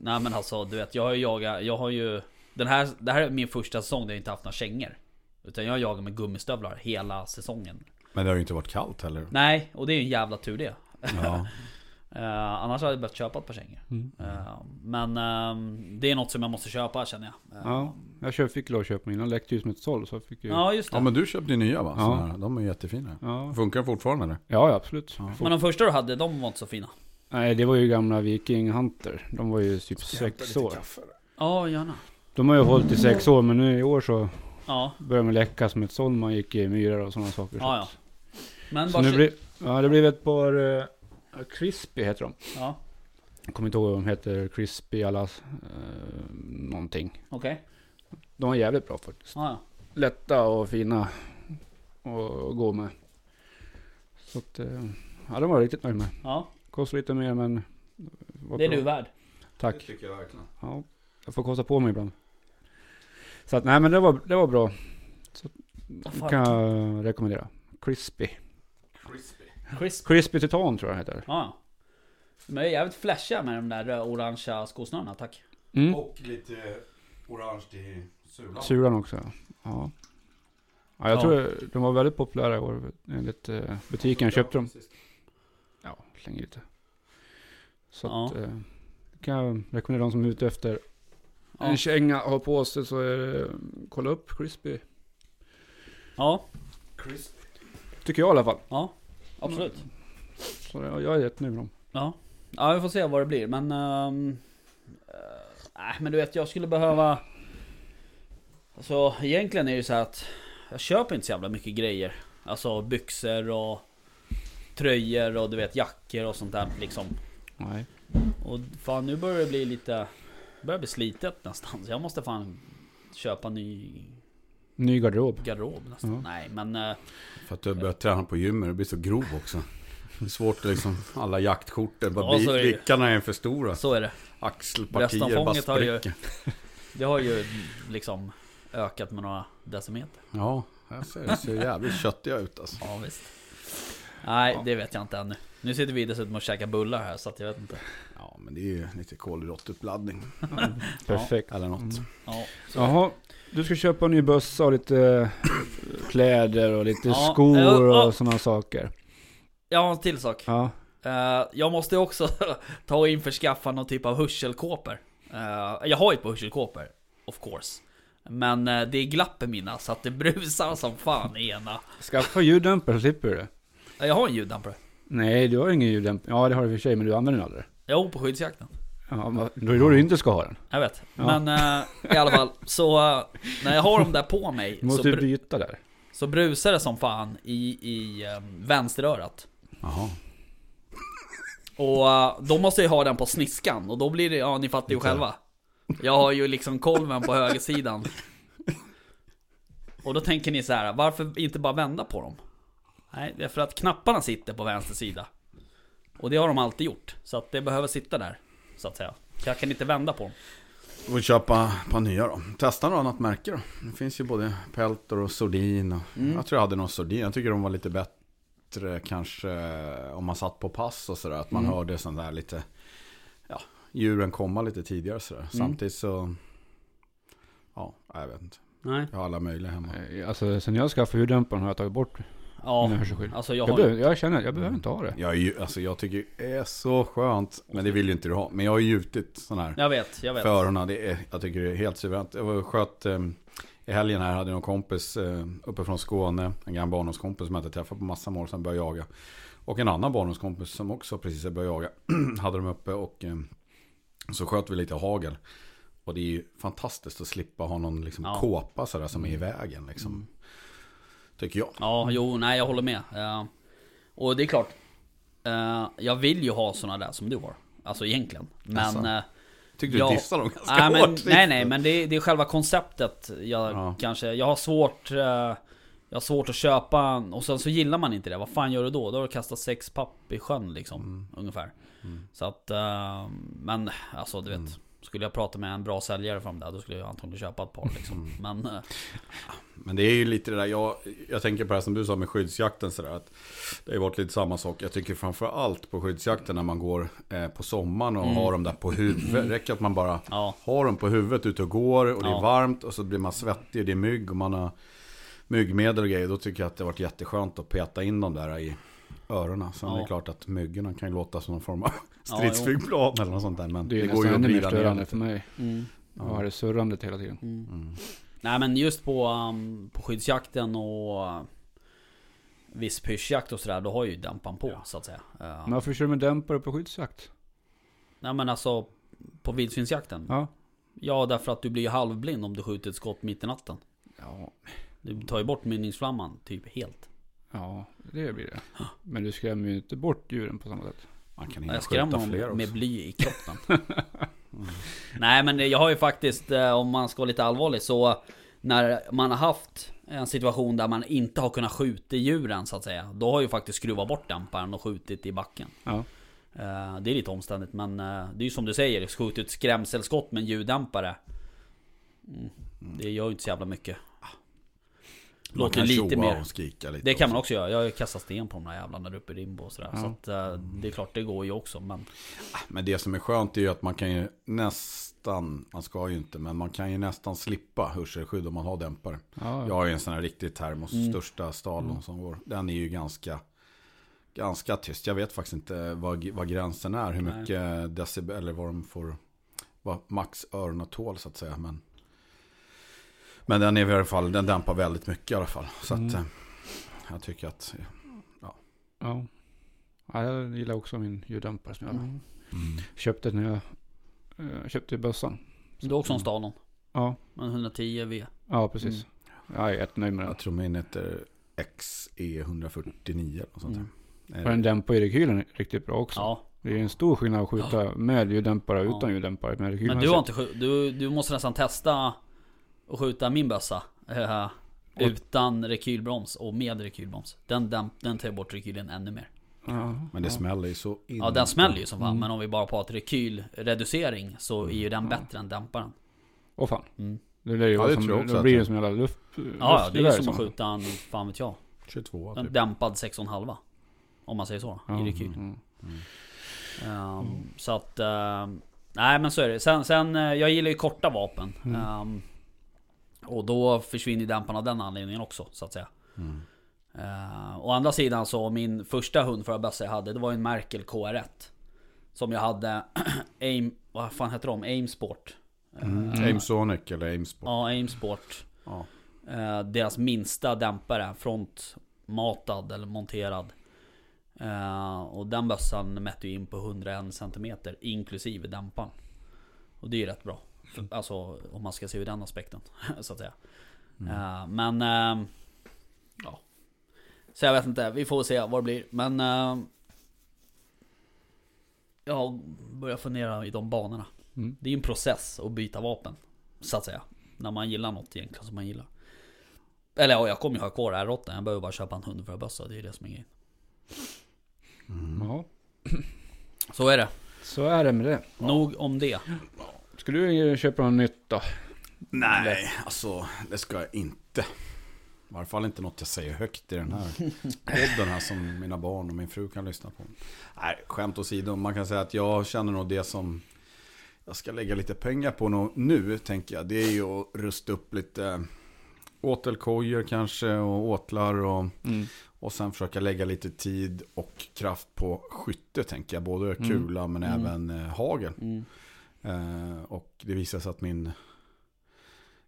Nej men alltså du vet, jag har ju jagat, jag har ju... Den här, det här är min första säsong där jag inte haft några kängor. Utan jag har jagat med gummistövlar hela säsongen. Men det har ju inte varit kallt heller. Nej, och det är ju en jävla tur det. Ja. Eh, annars hade jag behövt köpa ett par kängor. Mm. Eh, men ehm, det är något som jag måste köpa känner jag. Ja, jag fick lov att köpa mina. Läckte ju som ett såll så fick ju... ja just det. ja men du köpte ju nya va? Ja. De är jättefina. Ja, Funkar fortfarande eller? ja absolut. Ja. Men de första du hade, de var inte så fina. Nej, det var ju gamla Viking Hunter. De var ju typ sex år. Ja, gärna. De har ju hållit i sex år, men nu i år så Ja, börjar de läcka som ett såll. Man gick i myrar och sådana saker. ja, ja. Men Så nu blir, ja, det blev ett par uh, Crispy heter de. Ja, Jag kommer inte ihåg vad de heter. Crispy alla uh, någonting. okej. De var jävligt bra faktiskt. Ja, ja. Lätta och fina att gå med. Så att, eh, ja, de var jag riktigt nöjd med. ja. Kostar lite mer men... Det är bra. du värd. Tack. tycker jag verkligen. Ja, jag får kosta på mig ibland. Så att, nej men det var, det var bra. Vad fan? Kan jag rekommendera. Crispy. Crispy. Crisp. Crispy Titan tror jag heter. Ja, De är jävligt flashiga med de där orangea skosnörena, tack. Mm. Och lite orange till sulan. Sulan också. Ja. Ja, jag Ja. tror de var väldigt populära i år. Enligt eh, butiken jag köpte dem. Ja, länge lite. Så Ja. att, eh, kan jag rekommendera de som är ute efter Ja. en känga har på sig så är det, kolla upp Crispy. Ja, Crisp. Tycker jag i alla fall. ja. Absolut. Så jag, jag är jättenöjd med dem. Ja. Ja, vi får se vad det blir, men... eh, Nej, men du vet, jag skulle behöva... Alltså, egentligen är det ju så att... Jag köper inte så jävla mycket grejer. Alltså byxor och... Tröjor och du vet jackor och sånt där liksom. Nej. Och fan nu börjar det bli lite... börjar bli slitet nästan. Så jag måste fan köpa ny Ny garderob. garderob nästan. Ja. Nej men... eh, För att du har börjat träna på gymmet, du blir så grov också. Det är svårt att liksom, alla jaktkorten, bara Ja, så är för stora. Så är det. Axelpartier bara Bröstomfånget har ju- spricker. Det har ju liksom ökat med några decimeter. Ja, jag ser, det ser jävligt köttiga ut alltså. Ja visst. Nej, Ja. det vet jag inte ännu. Nu sitter vi dessutom och käkar bullar här så att jag vet inte. Ja, men det är ju lite kolhydratuppladdning. Perfekt. Eller något. Mm. Ja, så. Jaha, du ska köpa en ny bössa och lite eh, kläder och lite Ja, skor ja. och sådana saker. Jag har en till sak. Ja, Eh, jag måste också ta och införskaffa någon typ av hörselkåpor. Eh, jag har ju ett par hörselkåpor, of course. Men det är glapp i mina så att det brusar som fan i ena. skaffa ljuddämpare så slipper du det. Jag har en ljuddämpare. Nej, du har ingen ljuddämpare. Ja, det har du för sig, men du använder den aldrig. Jo, på skyddsjakten. Ja, men då är det då du inte ska ha den. Jag vet. Ja. Men eh, i alla fall, så eh, när jag har dem där på mig Du måste så, ju byta där. så brusar det som fan i, i eh, vänsterörat. Jaha. Och eh, då måste jag ha den på sniskan och då blir det, ja ni fattar ju själva. Jag har ju liksom kolven på högersidan. Och då tänker ni så här, varför inte bara vända på dem? Nej, det är för att knapparna sitter på vänster sida. Och det har de alltid gjort. Så att det behöver sitta där, så att säga. Så jag kan inte vända på dem. Du får köpa ett par nya då. Testa något annat märke då. Det finns ju både Peltor och Sordin. Och Mm. Jag tror jag hade någon Sordin. Jag tycker de var lite bättre kanske om man satt på pass och sådär. Att man Mm. hörde sån där lite, ja, djuren komma lite tidigare sådär. Mm. Samtidigt så, ja, jag vet inte. Nej. Jag har alla möjliga hemma. Eh, Alltså, sen jag skaffade ljuddämparen har jag tagit bort Ja, mina hörselskydd. alltså jag Jag, har... behöver, jag känner att jag behöver inte ha det. Jag, är ju, alltså, jag tycker det är så skönt, men det vill ju inte du ha. Men jag har ju gjutit sån här Jag vet, jag vet. för öronen. Det är, jag tycker det är helt suveränt. Jag var sköt eh, i helgen här, hade jag någon kompis eh, uppe från Skåne. En gammal barndomskompis som jag inte träffat på massa mål som började jaga. Och en annan barndomskompis som också precis har börjat jaga. hade de uppe och eh, så sköt vi lite hagel. Och det är ju fantastiskt att slippa ha någon liksom, Ja. kåpa sådär som är i vägen. Liksom. Mm. Tycker jag. Ja, jo, nej jag håller med. Eh, och det är klart. eh, jag vill ju ha såna där som du har. Alltså egentligen. Men... Alltså, eh, Tycker du Ja. dissar dem ganska nej, men, hårt? nej, nej, men det, är- det är själva konceptet. Jag Ja. kanske... Jag har svårt... jag har svårt att köpa och sen så gillar man inte det. Vad fan gör du då? Då har du kastat sex papp i sjön liksom. Mm. Ungefär. Mm. Så att... men alltså du vet. Mm. Skulle jag prata med en bra säljare från där, då skulle jag antagligen köpa ett par liksom. Mm. Men... eh, Men det är ju lite det där, jag, jag tänker på det här som du sa med skyddsjakten sådär. Att det har ju varit lite samma sak. Jag tycker framför allt på skyddsjakten när man går eh, på sommaren och Mm. har dem där på huvudet. Det räcker att man bara ja. har dem på huvudet ute och går och det Ja. är varmt och så blir man svettig och det är mygg och man har myggmedel och grejer. Då tycker jag att det har varit jätteskönt att peta in dem där i öronen. Sen är Ja. det klart att myggorna kan ju låta som någon form av stridsflygplan eller något sånt där. Men Det det, går ju att ännu mer vrida ner störande lite. för mig. Mm. Jag har det surrandet hela tiden. Mm. Mm. Nej men just på, um, på skyddsjakten och uh, viss pyrschjakt och sådär, då har ju dämpan på så att säga. Uh, Men varför kör du med dämpare på skyddsjakt? Nej men alltså, på vildsvinsjakten. Ja. Ja. därför att du blir ju halvblind om du skjuter ett skott mitt i natten. Ja, Du tar ju bort mynningsflamman typ helt. Ja det blir det. Men du skrämmer ju inte bort djuren på samma sätt. Man kan hinna Jag skrämmer skjuta fler också. med bly i kroppen. Nej men jag har ju faktiskt, eh, om man ska vara lite allvarlig, så när man har haft en situation där man inte har kunnat skjuta djuren så att säga. Då har ju faktiskt skruvat bort dämparen och skjutit i backen. Ja. Eh, Det är lite omständigt men eh, det är ju som du säger, skjutit ett skrämselskott med en ljuddämpare. Mm. Det gör ju inte så jävla mycket. Låter lite mer. lite. Det kan man också göra. Jag har ju kastat sten på de där jävlarna där uppe i Rimbo och sådär. Ja. Så att eh, det är klart, det går ju också. Men Men det som är skönt är ju att man kan ju nästan, man ska ju inte, men man kan ju nästan slippa hörselskydd om man har dämpare. Ja, Jag har ju en sån här riktig termos, Mm. största stalen som går. Den är ju ganska, ganska tyst. Jag vet faktiskt inte vad, vad gränsen är, hur Nej. mycket decibel, eller vad de får, vad max öronen tål så att säga. Men, men den är i alla fall, den dämpar väldigt mycket i alla fall. Så att Mm. eh, jag tycker att, ja. ja. Jag gillar också min ljuddämpare som jag mm. köpte när jag eh, köpte bössan. du har också en Stanon. Ja, En 110 V. ja precis. Jag är jättenöjd med den. jag tror min heter XE149 och sånt där. Mm. Och den dämpar ju rekylen riktigt bra också. Ja. Det är en stor skillnad att skjuta med ljuddämpare och Ja. utan ljuddämpare. Med rekylen Men du har inte du, du måste nästan testa att skjuta min bössa. eh, utan rekylbroms och med rekylbroms. Den, den, den tar bort rekylen ännu mer. Ja, Men det ja. smäller ju så in. Ja den smäller ju som fan. Mm. Men om vi bara pratar rekylreducering så är ju den Ja. bättre än dämparen. Åh fan. Mm. Det ju Ja, det som, tror jag också att blir det- det som en jävla luft... Ja, ja det är ju som att skjuta en, fan vet jag. 22 En typ. dämpad 6,5. Om man säger så. Ja, I rekyl. mm. Ehm, Så att... ehm, nej men så är det. Sen, sen eh, jag gillar ju korta vapen. Mm. Och då försvinner dämparna av den anledningen också så att säga. Mm. Uh, å andra sidan så min första hundförarbössa jag hade det var en Merkel KR1. Som jag hade Aim... Vad fan heter de? Aim Sport. Eh, Mm. Aimsonic eller Aimsport. Ja, Aim Sport. Ja. Eh, deras minsta dämpare, frontmatad eller monterad. Eh, och den bössan mätte ju in på 101 cm inklusive dämparen. Och det är ju rätt bra. För, alltså om man ska se ur den aspekten. så att säga. Eh, men... eh, ja. Så jag vet inte, vi får se vad det blir. Men... eh, jag börjar fundera i de banorna. Mm. Det är ju en process att byta vapen. Så att säga. När man gillar något egentligen som man gillar. Eller ja, jag kommer ju ha kvar R8. Jag behöver bara köpa en hund för att bössa. Det är det som är grejen. Mm. Ja, Så är det. så är det med det. Nog om det. Ska du köpa något nytt då? Nej, alltså det ska jag inte. I varje fall inte något jag säger högt i den här podden här som mina barn och min fru kan lyssna på. Nej, skämt åsido. Man kan säga att jag känner nog det som jag ska lägga lite pengar på nu, tänker jag. Det är ju att rusta upp lite åtelkojor kanske och åtlar och, Mm. och sen försöka lägga lite tid och kraft på skytte, tänker jag. Både Mm. kula men Mm. även eh, hagel. Mm. Eh, och det visade sig att min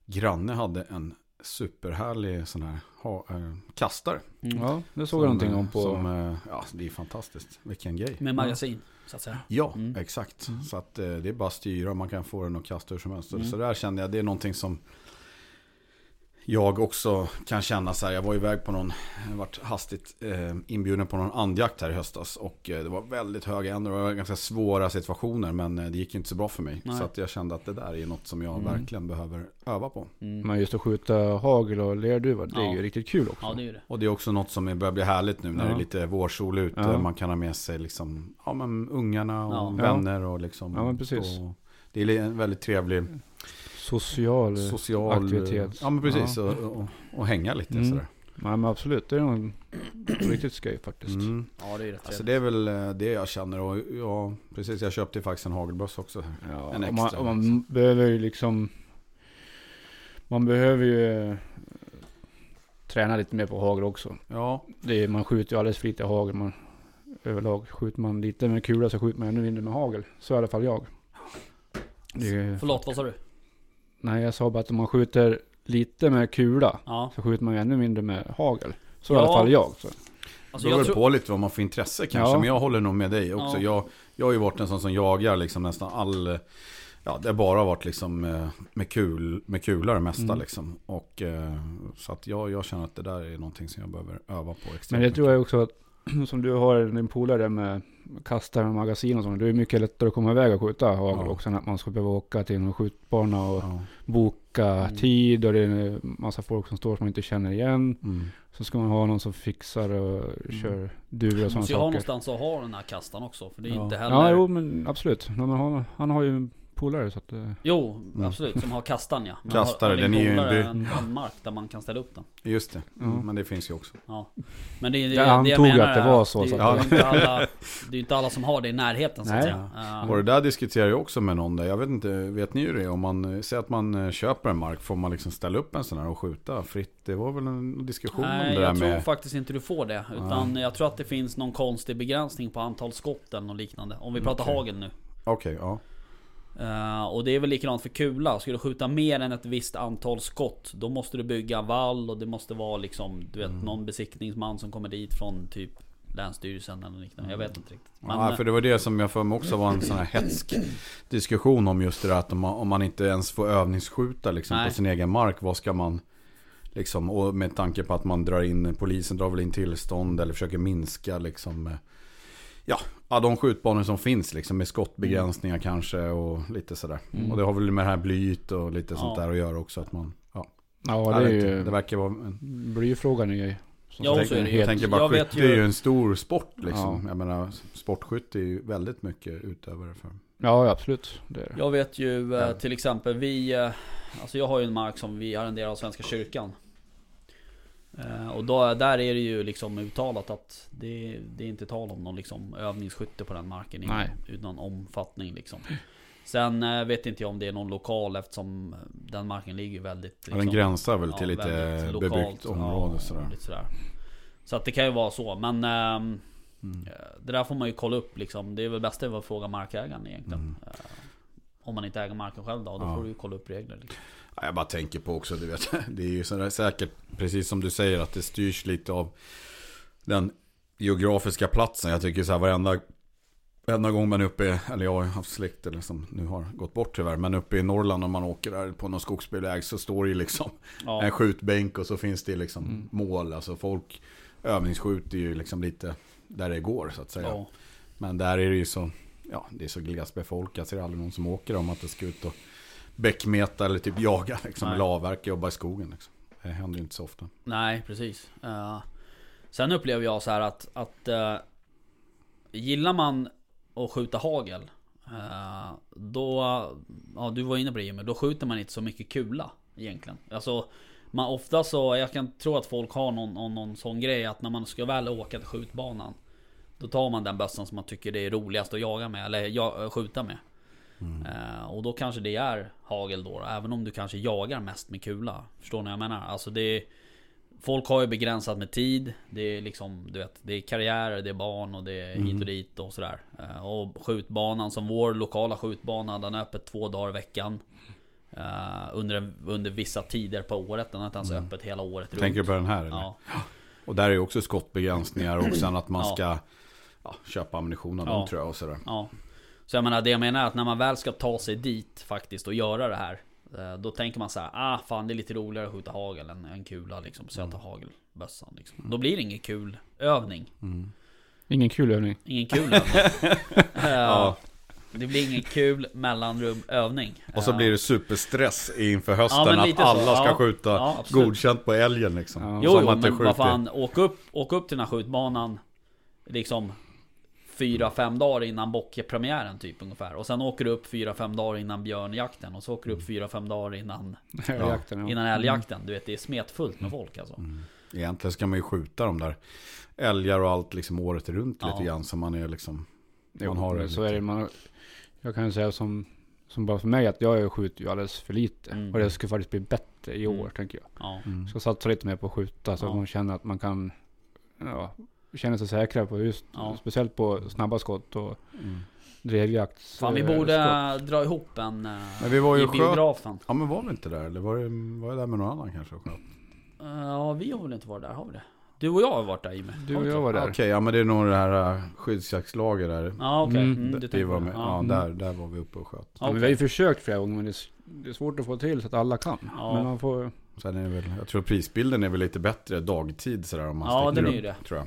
granne hade en superhärlig sån här ha, eh, kastare. Mm. Ja, det såg jag någonting eh, om på... Som, eh, ja, det är fantastiskt. Vilken grej. Med magasin. Så att säga. Ja, Mm. exakt. Så att eh, det är bara att styra man kan få den att kasta hur som helst. Mm. Så där kände jag, det är någonting som jag också kan känna så här. Jag var iväg på någon, jag varit hastigt eh, inbjuden på någon andjakt här i höstas. Och eh, det var väldigt höga. Det var ganska svåra situationer men eh, det gick inte så bra för mig. Nej. Så att jag kände att det där är något som jag Mm. verkligen behöver öva på. Mm. Men just att skjuta hagel och lerduva, det är Ja. ju riktigt kul också. Ja det är det. Och det är också något som börjar bli härligt nu när Ja. det är lite vårsol ute. Ja. Man kan ha med sig liksom, ja, men ungarna och Ja. vänner och liksom. Ja, men precis. Och det är en väldigt trevlig Social, social aktivitet. Ja men precis, Ja. och, och, och hänga lite Mm. sådär. Ja men absolut, det är nog riktigt skoj faktiskt. Mm. Ja det är rätt Alltså det är väl eh, det jag känner och ja, precis jag köpte faktiskt en hagelbössa också. Ja, En och man, extra, och man liksom. behöver ju liksom... Man behöver ju eh, träna lite mer på hagel också. Ja, Det är, man skjuter ju alldeles för lite hagel. Man, överlag skjuter man lite med kula så skjuter man ännu mindre med hagel. Så i alla fall jag. Det är, Förlåt, vad sa du? Nej jag sa bara att om man skjuter lite med kula Ja. så skjuter man ju ännu mindre med hagel. Så är i Ja. alla fall jag. Så. det Alltså beror jag väl tror... på lite vad man får intresse kanske. Ja. Men jag håller nog med dig också. Ja. Jag, jag har ju varit en sån som jagar liksom nästan all... Ja, det har bara varit liksom eh, med, kul, med kulor det mesta Mm. liksom. Och eh, så att jag, jag känner att det där är någonting som jag behöver öva på extremt Men det tror mycket. jag också att som du har din polare med kastare med magasin och sånt. Det är mycket lättare att komma iväg och skjuta hagel Ja. också än att man ska behöva åka till en skjutbana och Ja. boka Mm. tid och det är en massa folk som står som man inte känner igen. Mm. Så ska man ha någon som fixar och kör duvor och sådana Måste ju ha saker. någonstans att ha den här kastaren också. För det är Ja. inte heller... Ja, jo men absolut. Han, han har ju polare så att... eh, Jo, absolut. Som har kastan ja. Mm. Kastare, har, har den är ju en en, mark där man kan ställa upp den. Just det, mm, men det finns ju också. Ja. Men det, är- det, Jag det antog menar att det var så, Det, så är- att- det, är inte alla, det är ju inte alla som har det i närheten så att säga. Och det där diskuterar jag också med någon där. Jag vet inte, vet ni hur det är? Om man eh, säger att man eh, köper en mark, får man liksom ställa upp en sån här och skjuta fritt? Det var väl en diskussion om Nej, det där jag tror med... faktiskt inte du får det. Utan jag tror att det finns någon konstig begränsning på antal skott eller något liknande. Om vi pratar Okej. hagel nu. Okej, ja. Eh, och det är väl likadant för kula. Ska du skjuta mer än ett visst antal skott Då måste du bygga vall och det måste vara liksom Du vet Mm. någon besiktningsman som kommer dit från typ Länsstyrelsen eller liknande. Jag vet inte riktigt. Men, ja, eh, för det var det som jag för mig också var en sån här hetsk diskussion om just det där att om man, om man inte ens får övningsskjuta liksom Nej. på sin egen mark, vad ska man liksom, och med tanke på att man drar in, polisen drar väl in tillstånd eller försöker minska liksom, eh, ja, ja de skjutbanor som finns liksom med skottbegränsningar kanske och lite sådär. Mm. Och det har väl med det här blyet och lite sånt Ja. där att göra också att man, ja, Ja, det är ju... det verkar vara en Blyfrågan är ju... som Ja, det ju. jag tänker bara Jag vet skytte är ju- ju en stor sport liksom. Ja. Jag menar, sportskytte är ju väldigt mycket utövare för. Ja, absolut. Det är det. Jag vet ju eh, Ja. till exempel vi eh, Alltså jag har ju en mark som vi arrenderar av Svenska kyrkan Och då, där är det ju liksom uttalat att det, det är inte tal om någon liksom övningsskytte på den marken Nej. någon omfattning liksom Sen eh, vet inte jag om det är någon lokal eftersom den marken ligger väldigt Ja, den liksom, gränsar väl ja, till lite väldigt bebyggt lokalt. område ja, sådär. Lite sådär. Så att det kan ju vara så men ehm, Mm. Eh, Det där får man ju kolla upp liksom. Det är väl bäst att fråga markägaren egentligen. Mm. Om man inte äger marken själv då, då Ja. får du ju kolla upp regler. Liksom. Ja, Jag bara tänker på också, du vet, det är ju sådär säkert, precis som du säger, att det styrs lite av den geografiska platsen. Jag tycker så här varenda, varenda gång man är uppe, eller jag har haft släkt eller som nu har gått bort tyvärr, men uppe i Norrland om man åker där på någon skogsbilväg så står det liksom Ja, en skjutbänk och så finns det liksom Mm. mål. Alltså folk övningsskjuter ju liksom lite där det går så att säga. ja, Men där är det ju så, ja det är så glest befolkat så det är aldrig någon som åker om att det ska ut och bäckmeta eller typ jaga liksom. Nej. Eller avverka, jobba i skogen liksom. Det händer ju inte så ofta. nej precis. Eh, sen upplever jag så här att, att uh, gillar man att skjuta hagel eh, Då, ja du var inne på det Jimmy, då skjuter man inte så mycket kula egentligen. Alltså man ofta så, jag kan tro att folk har någon, någon, någon sån grej att när man ska väl åka till skjutbanan Då tar man den bössan som man tycker det är roligast att jaga med, eller ja, skjuta med. Eh, och då kanske det är hagel då, även om du kanske jagar mest med kula. Förstår ni vad jag menar? Alltså det är, Folk har ju begränsat med tid. Det är liksom, du vet, det är karriärer, det är barn och det är hit och dit och sådär. Eh, och skjutbanan som vår lokala skjutbana, den är öppet två dagar i veckan. Eh, under, under vissa tider på året. Den är inte ens öppet hela året runt. Tänker du på den här eller? Ja, Och där är ju också skottbegränsningar och sen att man ska ja, köpa ammunition av Ja. dem tror jag och sådär. ja. Så jag menar, det jag menar är att när man väl ska ta sig dit faktiskt och göra det här. eh, Då tänker man så här, ah fan det är lite roligare att skjuta hagel än en kula liksom. Så jag tar hagelbössan liksom. Då blir det ingen kul övning. Ingen kul övning. Ingen kul övning. Eh, Ja. Det blir ingen kul mellanrum övning. Och så Eh, blir det superstress inför hösten Ja, att alla ska Ja. skjuta Ja, godkänt på älgen liksom. Ja. Jo, Som jo men vad fan, åk upp, åk upp till den här skjutbanan Liksom fyra fem dagar innan bockpremiären typ ungefär. Och sen åker du upp fyra fem dagar innan björnjakten. Och så åker du upp fyra fem dagar innan, Jakten, ja. innan älgjakten. Du vet, det är smetfullt med folk alltså. Mm. Egentligen ska man ju skjuta de där älgar och allt liksom året runt Ja. lite grann. Så man är liksom, Jo, man har det så lite. är det. Man, jag kan säga som, som bara för mig att jag skjuter ju alldeles för lite. Mm. Och det ska faktiskt bli bättre i år Mm. tänker jag. Ja. Mm. Ska satsa lite mer på att skjuta så Ja. att man känner att man kan ja, känna sig säkra på just Ja. speciellt på snabba skott och Mm. drevjakt. Fan vi eh, borde skott. dra ihop en eh, Men vi var ju i skö- biografen. Ja men var vi inte där? Eller var, det, var jag där med någon annan kanske? och sköt? Eh, Ja vi har väl inte varit där, har vi det? Du och jag har varit där Jimmy. Du och jag var där. Okej, ja men det är nog det här uh, skyddsjaktslaget där. Ja okej, Mm. mm, vi tänker var med. Ja, Mm. där, där var vi uppe och sköt. Ja, men vi har ju försökt flera gånger men det är, det är svårt att få till så att alla kan. Ja. Men man får... Sen är det väl, jag tror prisbilden är väl lite bättre dagtid sådär om man Ja, sticker den är upp, ju det. Tror jag.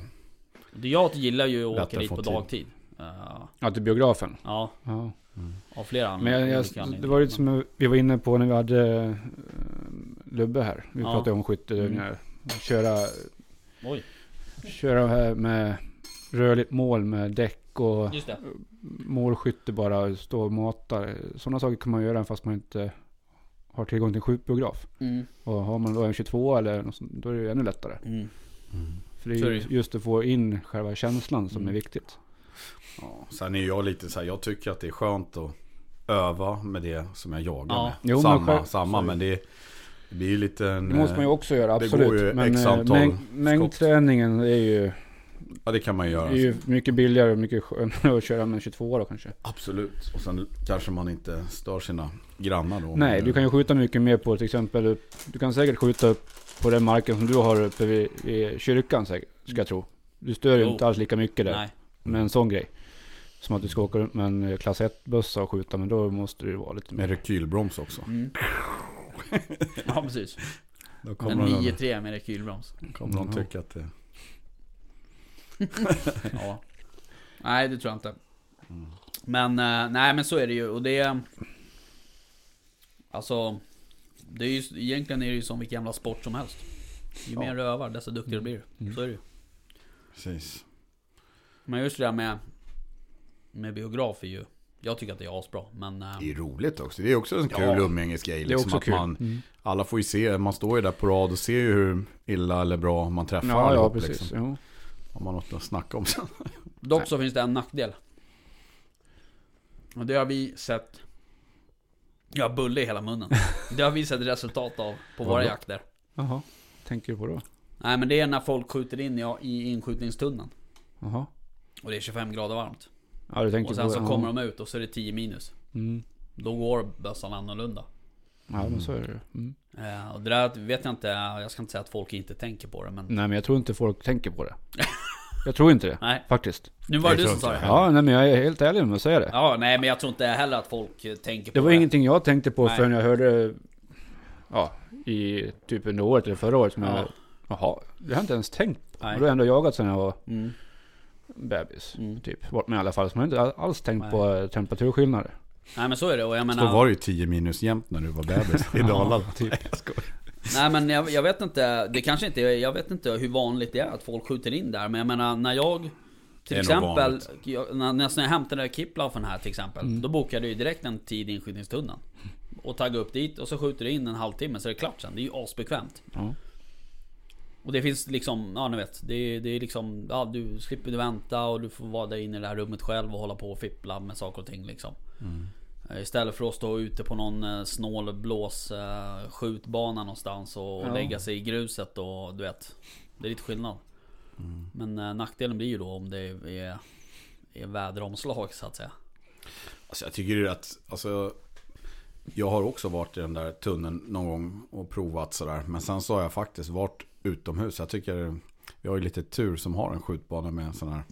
Det Jag gillar ju att åka dit på tid. dagtid. Eh, Ja, till biografen. Ja, Ja. av flera Men jag, jag, anledningar. det var lite som vi var inne på när vi hade uh, Lubbe här. Vi Ja. pratade om skytteövningar. Köra, Oj. köra här med rörligt mål med däck och målskytte bara, stå och mata. Sådana saker kan man göra fast man inte har tillgång till en skjutbiograf. Mm. Och har man då en 22 eller något sånt, då är det ännu lättare. Mm. För det är det ju ju. just att få in själva känslan som Mm. är viktigt. Ja, sen är jag lite så här, jag tycker att det är skönt att öva med det som jag jagar Ja. med. Jo, men samma, själv- samma, men det, det blir ju lite en... Det måste man ju också göra, det absolut. går ju Men x eh, antal mäng, mängdträningen är ju, Ja, det kan man göra. är ju mycket billigare och mycket skönare att köra med en 22 då kanske. Absolut. Och sen kanske man inte stör sina grannar då. Nej, Men- du kan ju skjuta mycket mer på till exempel, du kan säkert skjuta upp på den marken som du har uppe vid, vid kyrkan ska jag tro. Du stör ju Jo. inte alls lika mycket där Nej. med en sån grej. Som att du ska åka runt med en eh, klass 1-bössa och skjuta, men då måste det ju vara lite Med mer. rekylbroms också. Mm. Ja precis. Då En kommer, de, 9-3 med rekylbroms. kommer de Ja. tycka att det... Ja. Nej det tror jag inte. Mm. Men eh, nej men så är det ju och det är... Alltså... Det är ju, egentligen är det ju som vilken jävla sport som helst. Ju Ja. mer du övar desto duktigare blir du. Mm. Så är det ju. Precis. Men just det där med... Med biograf är ju... Jag tycker att det är asbra men... eh, Det är roligt också. Det är också en kul Ja. umgängesgrej. Det är Liksom, också att kul. man, Mm. alla får ju se, man står ju där på rad och ser ju hur illa eller bra man träffar Ja, ja allihop, precis. Liksom. Jo. Har man något att snacka om sen. Dock så finns det en nackdel. Och det har vi sett... Jag har bulle i hela munnen. Det har vi sett resultat av på våra jakter. Jaha, tänker du på då? Nej men det är när folk skjuter in i, i inskjutningstunneln. Jaha. Och det är 25 grader varmt. Ja, du tänker Och sen på så ja. kommer de ut och så är det 10 minus. Mm. Då går bössan annorlunda. Ja, men så är det mm. Eh, och det där vet jag inte, jag ska inte säga att folk inte tänker på det men... Nej, men jag tror inte folk tänker på det. Jag tror inte det, Nej, faktiskt. nu var det Det du som sa det. Ja, nej, men jag är helt ärlig med att säga det. Ja, nej men jag tror inte heller att folk eh, tänker på Det var ingenting jag tänkte på Nej. förrän jag hörde, ja, i typ under året eller förra året. Som Ja. jag, jaha, det har jag inte ens tänkt på. Nej. Och då har jag ändå jagat sedan jag var Mm. bebis. Mm. Typ, med i alla fall. Så man har inte alls tänkt Nej. på eh, temperaturskillnader. Nej men så är det och jag Så menar... var det ju 10 minus jämt när du var bebis i Ja, Dalarna. typ. Nej, men jag, jag vet inte, det kanske inte, jag vet inte hur vanligt det är att folk skjuter in där Men jag menar när jag Till exempel, jag, när, när jag hämtade Kiplaufen här till exempel Mm. Då bokade jag ju direkt en tid i inskjutningstunneln Och taggade upp dit och så skjuter du in en halvtimme så är det klart sen. Det är ju asbekvämt. Ja. Och det finns liksom, ja ni vet Det är, det är liksom, ja du slipper du vänta och du får vara där inne i det här rummet själv och hålla på och fippla med saker och ting liksom. Eh, Istället för att stå ute på någon eh, snål blås eh, skjutbana någonstans och Ja. lägga sig i gruset och du vet Det är lite skillnad Men eh, nackdelen blir ju då om det är, är väderomslag så att säga Alltså jag tycker ju att, alltså Jag har också varit i den där tunneln någon gång och provat sådär. Men sen så har jag faktiskt varit utomhus. Jag tycker vi har ju lite tur som har en skjutbana med en sån här,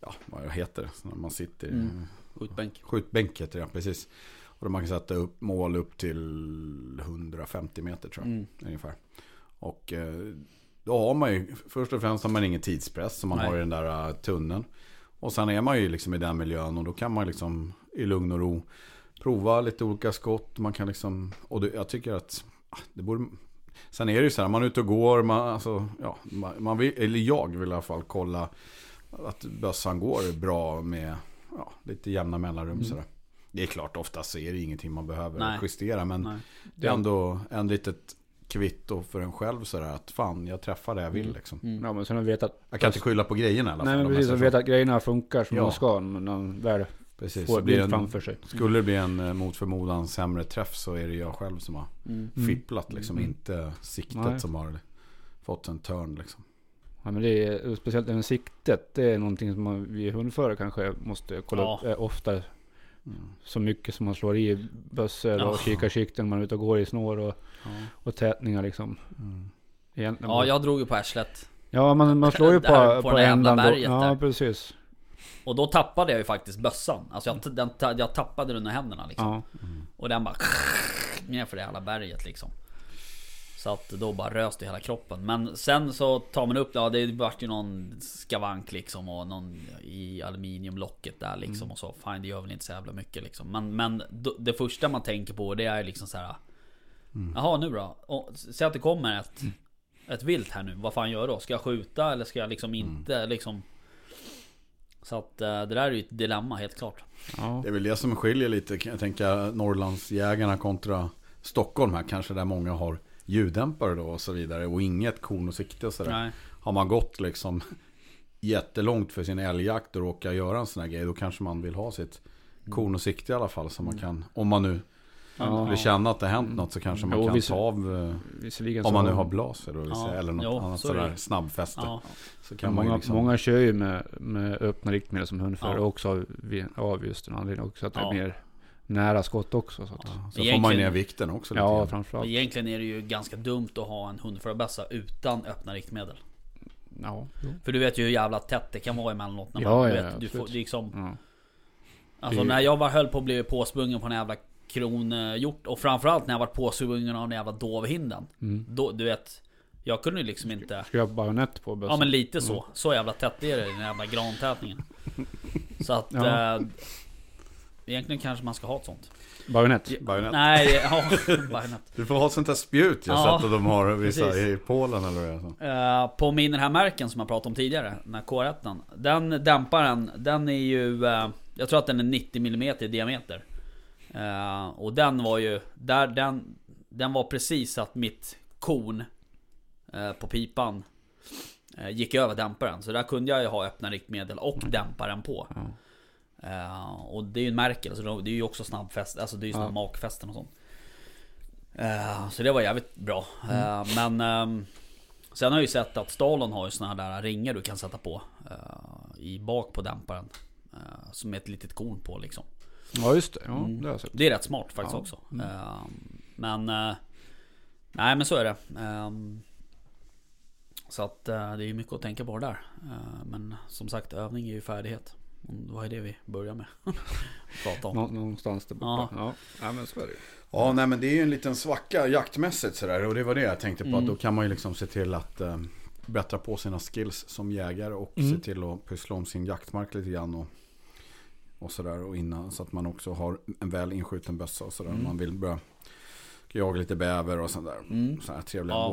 ja vad heter det, Så när man sitter Mm. Skjutbänk skjutbänk heter det, precis. Och man kan sätta upp mål upp till 150 meter tror jag, mm. ungefär. Och eh, då har man ju, först och främst har man ingen tidspress som man Nej. har i den där uh, tunneln. Och sen är man ju liksom i den miljön och då kan man liksom i lugn och ro prova lite olika skott. Man kan liksom, och det, jag tycker att ah, det borde... Sen är det ju så här, man är ute och går, man, alltså, ja, man, man vill, eller jag vill i alla fall kolla att bössan går bra med ja, lite jämna mellanrum Mm. sådär. Det är klart, oftast så är det ingenting man behöver Nej. justera, men Nej. det är ändå en litet kvitto för en själv sådär att fan, jag träffar det jag vill Mm. liksom. Mm. Ja, men sen vi vetat... Jag kan inte skylla på grejerna i alla fall. Nej, men precis. Att så. veta att grejerna funkar som Ja. de ska. Men de väl Precis, får blir en, framför sig. skulle det bli en eh, mot förmodan sämre träff så är det jag själv som har Mm. Mm. fipplat liksom. Mm. Inte siktet Nej. som har fått en törn liksom. Ja, men det är speciellt även siktet. Det är någonting som man, vi hundförare kanske måste kolla Ja. upp eh, oftare. Mm. Så mycket som man slår i bössor Ja. och kikarsikten. Man är ute och går i snår och, Ja. och tätningar liksom. Mm. Egentligen ja, jag drog ju på arslet ja man, man slår ju på på, på, jävla ändan. Då. berget Ja, där. precis. Och då tappade jag ju faktiskt bössan Alltså jag, den, jag tappade den ur händerna liksom Ja. Och den bara ner för det hela berget liksom Så att då bara rös det i hela kroppen Men sen så tar man upp det, ja det vart ju någon skavank liksom Och någon i aluminiumlocket där liksom Mm. och så Fine det gör väl inte så jävla mycket liksom Men, men det första man tänker på det är liksom så här. Mm. Jaha nu då? Och, säg att det kommer ett Mm. Ett vilt här nu, vad fan gör jag då? Ska jag skjuta eller ska jag liksom Mm. inte liksom Så att eh, det där är ju ett dilemma helt klart. Ja. Det är väl det som skiljer lite, kan jag tänka, Norrlandsjägarna kontra Stockholm här. Kanske där många har ljuddämpare då och så vidare. Och inget korn och sikte och sådär. Nej. Har man gått liksom jättelångt för sin älgjakt och råkar göra en sån här grej. Då kanske man vill ha sitt korn och sikte i alla fall. Så man kan, om man nu Ja. vill känna att det hänt något så kanske man Jo, kan visst. ta av. eh, Om man nu har blaser då, vill Ja, eller något jo, annat så sådär snabbfäste. Ja. Så kan man många, liksom, många kör ju med, med öppna riktmedel som hundförare Ja. också av, av just en anledning också. Att det är mer nära skott också. Så att, Ja, ja, så får man ner vikten också lite grann. framförallt. Egentligen är det ju ganska dumt att ha en hundförarbössa utan öppna riktmedel. Ja. För du vet ju hur jävla tätt det kan vara emellanåt. När man, Ja, du ja, vet, du absolut. får, liksom, Ja. Alltså när jag var höll på att bli påsprungen på en jävla kronhjort och framförallt när jag var påsprungen av den jävla dovhinden. Mm. Då, du vet, jag kunde ju liksom inte... Ska jag bajonett på bössan? Ja men lite så. Så jävla tätt är det i den jävla grantätningen. Så att... Ja. Eh, egentligen kanske man ska ha ett sånt. Bajonett? Bajonett. Nej, ja, bajonett. Du får ha ett sånt där spjut jag Ja, sett att de har vissa precis. i Polen eller vad det är. Så. Eh, på min den här märken som jag pratade om tidigare, den här K1 Den dämparen, den är ju... eh, jag tror att den är 90 mm i diameter. Eh, och den var ju... Där, den, den var precis att mitt korn eh, på pipan gick över dämparen. Så där kunde jag ju ha öppna riktmedel och dämparen på. Ja. Eh, och det är ju en märkel, så det är ju också snabbfäst, alltså det är ju såna Ja. makfästen och sånt. Eh, så det var jävligt bra. Eh, men ehm, sen har jag ju sett att Stalon har ju såna här där ringar du kan sätta på i bak på dämparen. som är ett litet korn på liksom. Ja just det, ja Mm. det har jag sett. Det är rätt smart faktiskt Ja. också. Ehm, men... nej men så är det. Ehm, så att det är ju mycket att tänka på där. Men som sagt övning är ju färdighet. Det var ju det vi började med. Prata om. Nå, någonstans där borta. Ja. ja, men så är det. Ja, nej men det är ju en liten svacka jaktmässigt sådär. Och det var det jag tänkte på. Mm. Att då kan man ju liksom se till att eh, bättra på sina skills som jägare. Och Mm. se till att pyssla om sin jaktmark lite grann. Och, och sådär. Och innan. Så att man också har en väl inskjuten bössa och sådär. Mm. Man vill börja jaga lite bäver och sådär. Mm. Så här trevliga Ja.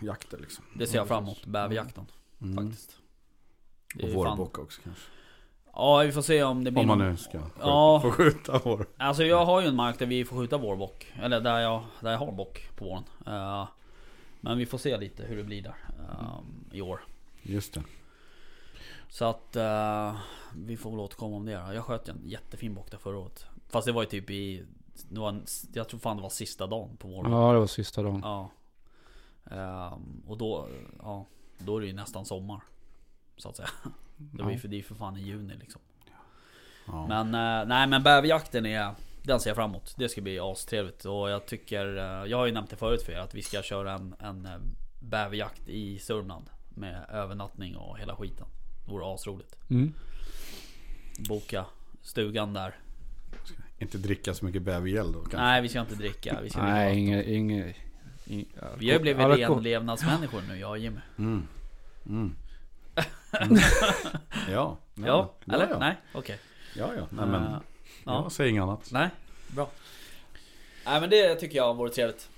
vårjakter liksom. Det ser jag fram emot. Bäverjakten. Mm. Faktiskt. Är Och vårbock också kanske. Ja vi får se om det blir Om man nu ska skjuta, Ja. få skjuta vår. Alltså jag har ju en mark där vi får skjuta vårbock. Eller där jag, där jag har bock på våren. Eh, men vi får se lite hur det blir där. eh, I år. Just det. Så att eh, vi får väl återkomma om det. Jag sköt en jättefin bock där förra året. Fast det var ju typ i... Det var en, jag tror fan det var sista dagen på våren. Ja det var sista dagen. Ja. Ehm, och då, ja, då är det ju nästan sommar. Så att säga. Det var ju för, det är för fan i juni liksom. Ja. Men eh, nej men bäverjakten är Den ser jag fram emot. Det ska bli astrevligt. Och jag tycker eh, Jag har ju nämnt det förut för er att vi ska köra en, en eh, bäverjakt i Sörmland. Med övernattning och hela skiten. Det vore asroligt. Mm. Boka stugan där. Inte dricka så mycket bävergäll då kanske. Nej vi ska inte dricka. Vi, ska Nej inget, inget. inget vi har ju blivit renlevnadsmänniskor nu jag och Jimmy. Mm. Mm. Mm. ja. Ja, eller? Ja, Nej, okej. ja. ja. Nej, men, ja. Jag säger inget annat. Nej, bra. Nej men det tycker jag vore trevligt.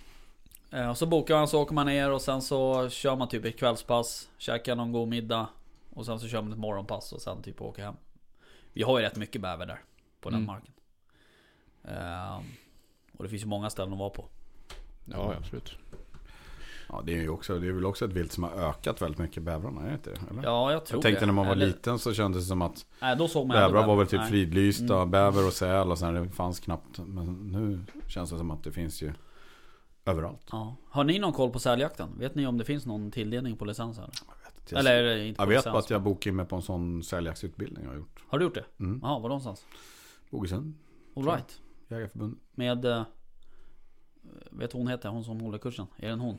Eh, Så bokar man så åker man ner och sen så kör man typ ett kvällspass, käkar någon god middag och sen så kör man ett morgonpass och sen typ åker hem. Vi har ju rätt mycket bäver där på den Mm. marken. Eh, Och det finns ju många ställen att vara på. Ja absolut. Ja, det är ju också, det är väl också ett vilt som har ökat väldigt mycket bävrarna, är det inte det? Eller? Ja jag tror jag tänkte det. när man var Eller- liten så kändes det som att Nej då såg man bävrar var väl typ Nej. fridlysta, Mm. bäver och säl och sen det fanns knappt. Men nu känns det som att det finns ju överallt. Ja. Har ni någon koll på säljakten? Vet ni om det finns någon tilldelning på licens här? Jag. Eller det inte jag vet bara att jag bokade in mig på en sån säljaktsutbildning jag har gjort. Har du gjort det? Mm. Ja, var någonstans? Bogesund, Alright. Jägarförbund. Med... eh, Vet hon heter? Hon som håller kursen? Är det en hon?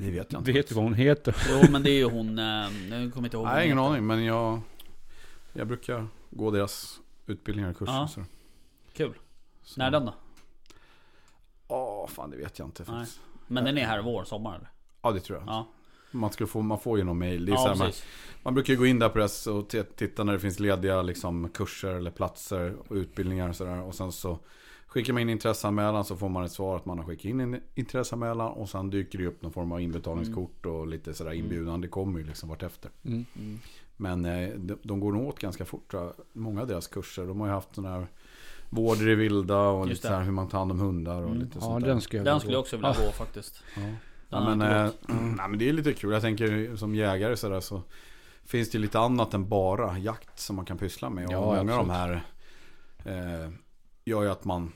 Det vet jag inte. Vet du vad hon heter? Jo men det är ju hon... eh, Jag kommer inte ihåg Nej, ingen aning. Men jag, jag brukar gå deras utbildningar och kurser. Ja. Så. Kul. Så. När är den då? Ja, fan det vet jag inte Nej. faktiskt. Men den är här vår, sommar eller? Ja, det tror jag. Ja, Man, ska få, man får ju någon mail. Det är så ja här, man, man brukar ju gå in där på det och titta när det finns lediga liksom, kurser eller platser och utbildningar och sådär. Och sen så skickar man in intresseanmälan så får man ett svar att man har skickat in en intresseanmälan. Och sen dyker det upp någon form av inbetalningskort och lite sådär inbjudan. Det kommer ju liksom vartefter. Mm. Mm. Men eh, de, de går nog åt ganska fort, många av deras kurser. De har ju haft sådana här vård i det vilda och lite så här hur man tar hand om hundar och Mm. lite Ja, där. den skulle jag Den skulle jag också vilja Ah, gå faktiskt. Ja. Ja, men, gått. nej, men det är lite kul. Jag tänker som jägare så, där, så finns det ju lite annat än bara jakt som man kan pyssla med. Och Ja, många av de absolut. här eh, gör ju att man,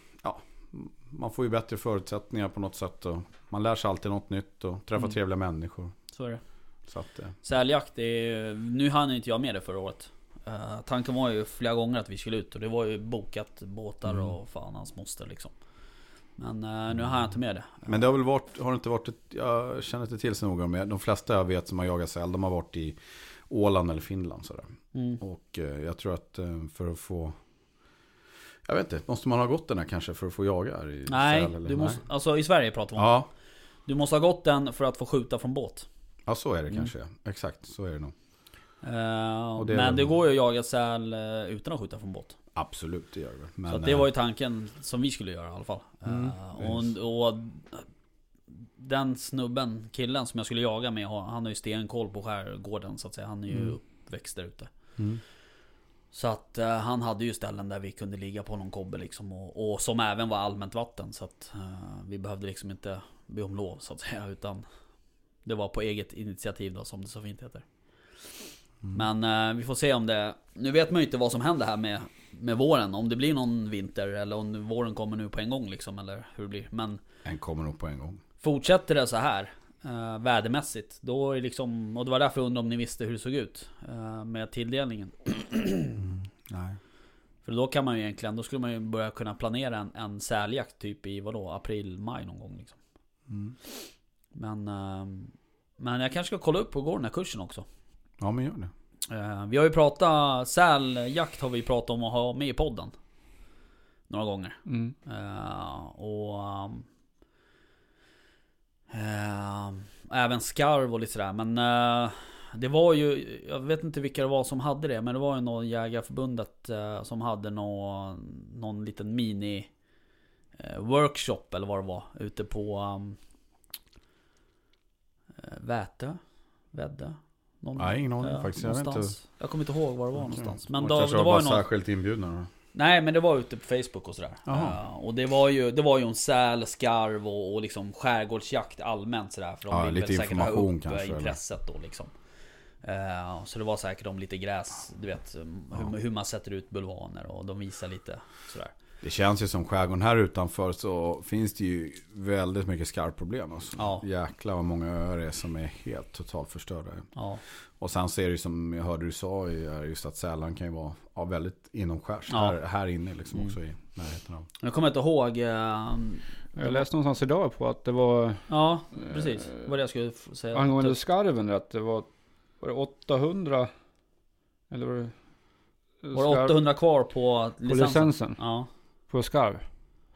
man får ju bättre förutsättningar på något sätt. Och man lär sig alltid något nytt och träffar Mm. trevliga människor. Så är det. Så att, eh, Säljakt, är, nu hann inte jag med det förra året. Eh, tanken var ju flera gånger att vi skulle ut och det var ju bokat båtar Mm. och fan hans moster liksom. Men eh, nu har jag inte med det. men det har väl varit, har det inte varit, ett, jag känner inte till så noga med. De flesta jag vet som har jagat säl, de har varit i Åland eller Finland. Sådär. Mm. Och eh, jag tror att för att få Jag vet inte, måste man ha gått den här kanske för att få jaga här i Nej, säl, eller? du måste, alltså i Sverige pratar vi om. Ja, Du måste ha gått den för att få skjuta från båt. ja så är det Mm. kanske. Exakt, så är det nog. Och det men väl- det går ju att jaga säl eh, utan att skjuta från båt. Absolut, det gör det. Men, så det eh, var ju tanken som vi skulle göra i alla fall. Mm, Eh, och, och den snubben, killen som jag skulle jaga med, han har ju stenkoll på skärgården så att säga. Han är ju Mm. uppväxt där ute. mm. Så att eh, han hade ju ställen där vi kunde ligga på någon kobbe liksom. Och, och som även var allmänt vatten. Så att eh, vi behövde liksom inte be om lov så att säga. Utan det var på eget initiativ då som det så fint heter. Mm. Men eh, vi får se om det... Nu vet man ju inte vad som händer här med, med våren. Om det blir någon vinter eller om våren kommer nu på en gång liksom. Eller hur det blir. Men En kommer nog på en gång. fortsätter det så här eh, vädermässigt. Då är liksom... Och det var därför jag undrade om ni visste hur det såg ut eh, med tilldelningen. Nej. För då kan man ju egentligen, då skulle man ju börja kunna planera en, en säljakt typ i vadå, april, maj någon gång liksom. Mm. Men, ehm, men jag kanske ska kolla upp och gå den här kursen också. Ja, men gör det. Eh, vi har ju pratat, säljakt har vi pratat om att ha med i podden. Några gånger. Mm. Och... ehm, även skarv och lite sådär. Men eh, det var ju, jag vet inte vilka det var som hade det. Men det var ju någon jägarförbundet eh, som hade någon, någon liten mini eh, workshop eller vad det var. Ute på um, Vätö? Väddö? Någon, Nej, ingen aning faktiskt. Jag vet inte. Jag kommer inte ihåg var det var någonstans. Men Man då, kanske det var var någon, särskilt inbjudna då. Nej men det var ute på Facebook och sådär. Eh, och det var ju, det var ju en säl, skarv och, och liksom skärgårdsjakt allmänt sådär. För de Ja, vill lite väl säkert ha upp kanske, eh, eller? intresset då liksom. Eh, så det var säkert om lite gräs, du vet hur, hur man sätter ut bulvaner och de visar lite sådär. Det känns ju som skärgården här utanför så finns det ju väldigt mycket skarpproblem. Alltså. Ja. Jäklar vad många öar det är som är helt totalt förstörda. Ja, Och sen ser det ju som jag hörde du sa är just att Sälan kan ju vara ja, väldigt inomskärs. Ja. Här, här inne liksom Mm. också i närheten av. jag kommer inte ihåg. eh, Jag läste någonstans idag på att det var ja, precis. Det var det jag skulle säga. angående Typ. skarven att det var, var det 800 eller var det? Var det 800 kvar på på licensen? licensen Ja, på skarv.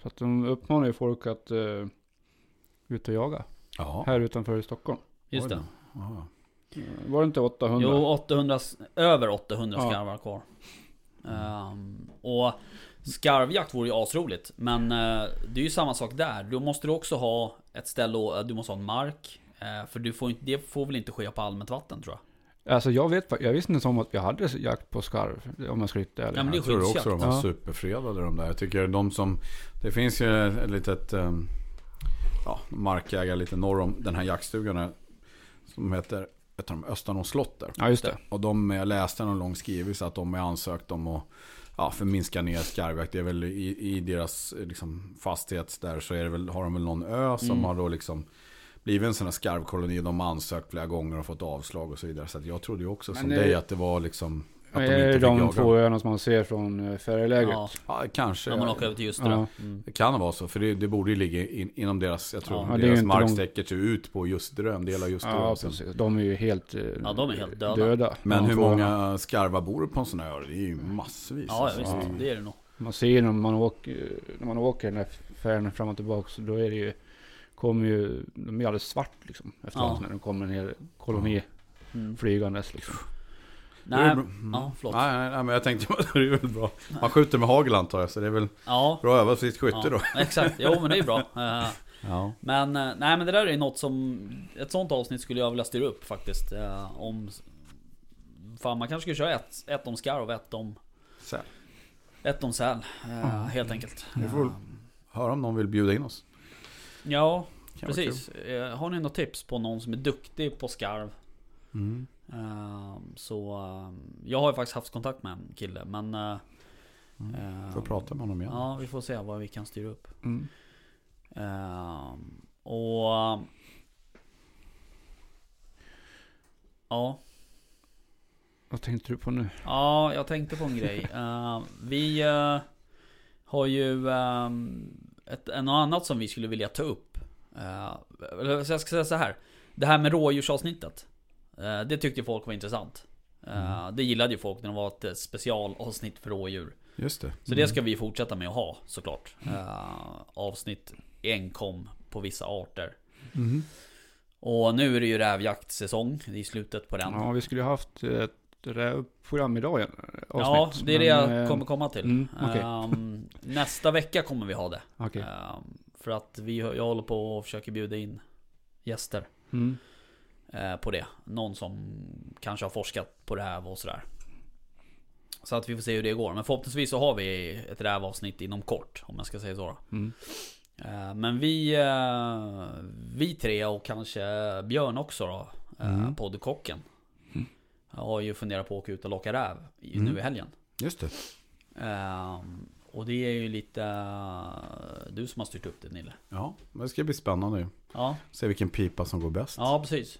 Så att de uppmanar ju folk att uh, ut och jaga. Ja, Här utanför Stockholm. just det. Ja. Eh, Var det inte 800? Jo, 800, s- över 800 Ja. skarvar kvar. Ehm, och skarvjakt vore ju asroligt. Men eh, det är ju samma sak där. Då måste du också ha ett ställe och du måste ha en mark. Eh, för du får inte, det får väl inte ske på allmänt vatten tror jag. Alltså jag vet jag visste inte om att vi hade jakt på skarv. Om jag ska vara riktigt ärlig. Ja, men det är Jag tror också de var Ja. superfredade de där. Jag tycker de som... Det finns ju ett litet um, ja, markägare lite norr om den här jaktstugan. Som heter vet de, Östanå slott där. Ja just det. Och de, jag läste någon lång skrivelse att de är ansökt om att ja, förminska ner skarvjakt. Det är väl i, i deras liksom, fastighet där så är det väl, har de väl någon ö som Mm. har då liksom blivit en sån här skarvkoloni. De har ansökt flera gånger och fått avslag och så vidare. Så jag trodde ju också Men som det- dig att det var liksom att de Är inte de två öarna som man ser från eh, färjeläget? Ja, Ja, kanske. när man åker över till Ljusterö. Ja. Mm. Det kan vara så, för det, det borde ju ligga in, inom deras, jag tror Ja. Deras inte mark sträcker sig ut på just dröm, del av just Ja, precis. De är ju helt, eh, Ja, de är helt döda. Men de hur många skarvar bor på en sån här ö? Det är ju massvis. Ja, alltså. visst. Det är det nog. Man ser när man åker, när man åker den här färjan fram och tillbaka. Så då är det ju, kommer ju, de är alldeles svart liksom. Efteråt Ja. när de kommer en hel koloni Mm. flygandes liksom. Nej. Mm. ja, förlåt. Nej, nej, nej, men jag tänkte det är väl bra. Man skjuter med hagel antar jag, så det är väl Ja, bra övat för sitt skytte ja, då. exakt. Jo men det är bra. Ja. Men, eh, nej men det där är något som... Ett sånt avsnitt skulle jag vilja styra upp faktiskt. eh, Om fan man kanske skulle köra ett, ett om skarv och ett om, Så, ett om säl. eh, helt enkelt. Vi får väl- Eh, hör om någon vill bjuda in oss. Ja, precis. Har ni något tips på någon som är duktig på skarv? Mm. Eh, Så eh, jag har ju faktiskt haft kontakt med en kille men eh, Mm. eh, Får prata med honom igen. Ja, vi får se vad vi kan styra upp. Mm. Och... Ja, Vad tänkte du på nu? ja, jag tänkte på en grej. Vi eh, har ju ett, något annat som vi skulle vilja ta upp. Så jag ska säga så här. Det här med rådjursavsnittet. Eh, det tyckte folk var intressant. Eh, Det gillade ju folk när det var ett specialavsnitt för rådjur. Just det. Så det ska vi fortsätta med att ha såklart. Eh, avsnitt enkom på vissa arter. Mm. Och nu är det ju rävjaktsäsong. Det är slutet på den. Ja, vi skulle ju haft ett rävprogram idag igen. Ja, avsnitt, det är det men, jag kommer komma till. mm, okej. Ehm, nästa vecka kommer vi ha det. Okej. Ehm, för att vi, jag håller på och försöker bjuda in gäster Mm. På det. Någon som kanske har forskat på räv och sådär. Så att vi får se hur det går. Men förhoppningsvis så har vi ett rävavsnitt inom kort, om jag ska säga så. Mm. Eh, Men vi, eh, vi tre och kanske Björn också då, eh, Mm. poddkocken. Mm. Har ju funderat på att åka ut och locka räv Mm. nu i helgen. Just det. Och det är ju lite eh, du som har styrt upp det Nille. Ja, men det ska bli spännande ju. Ja, Se vilken pipa som går bäst. ja precis.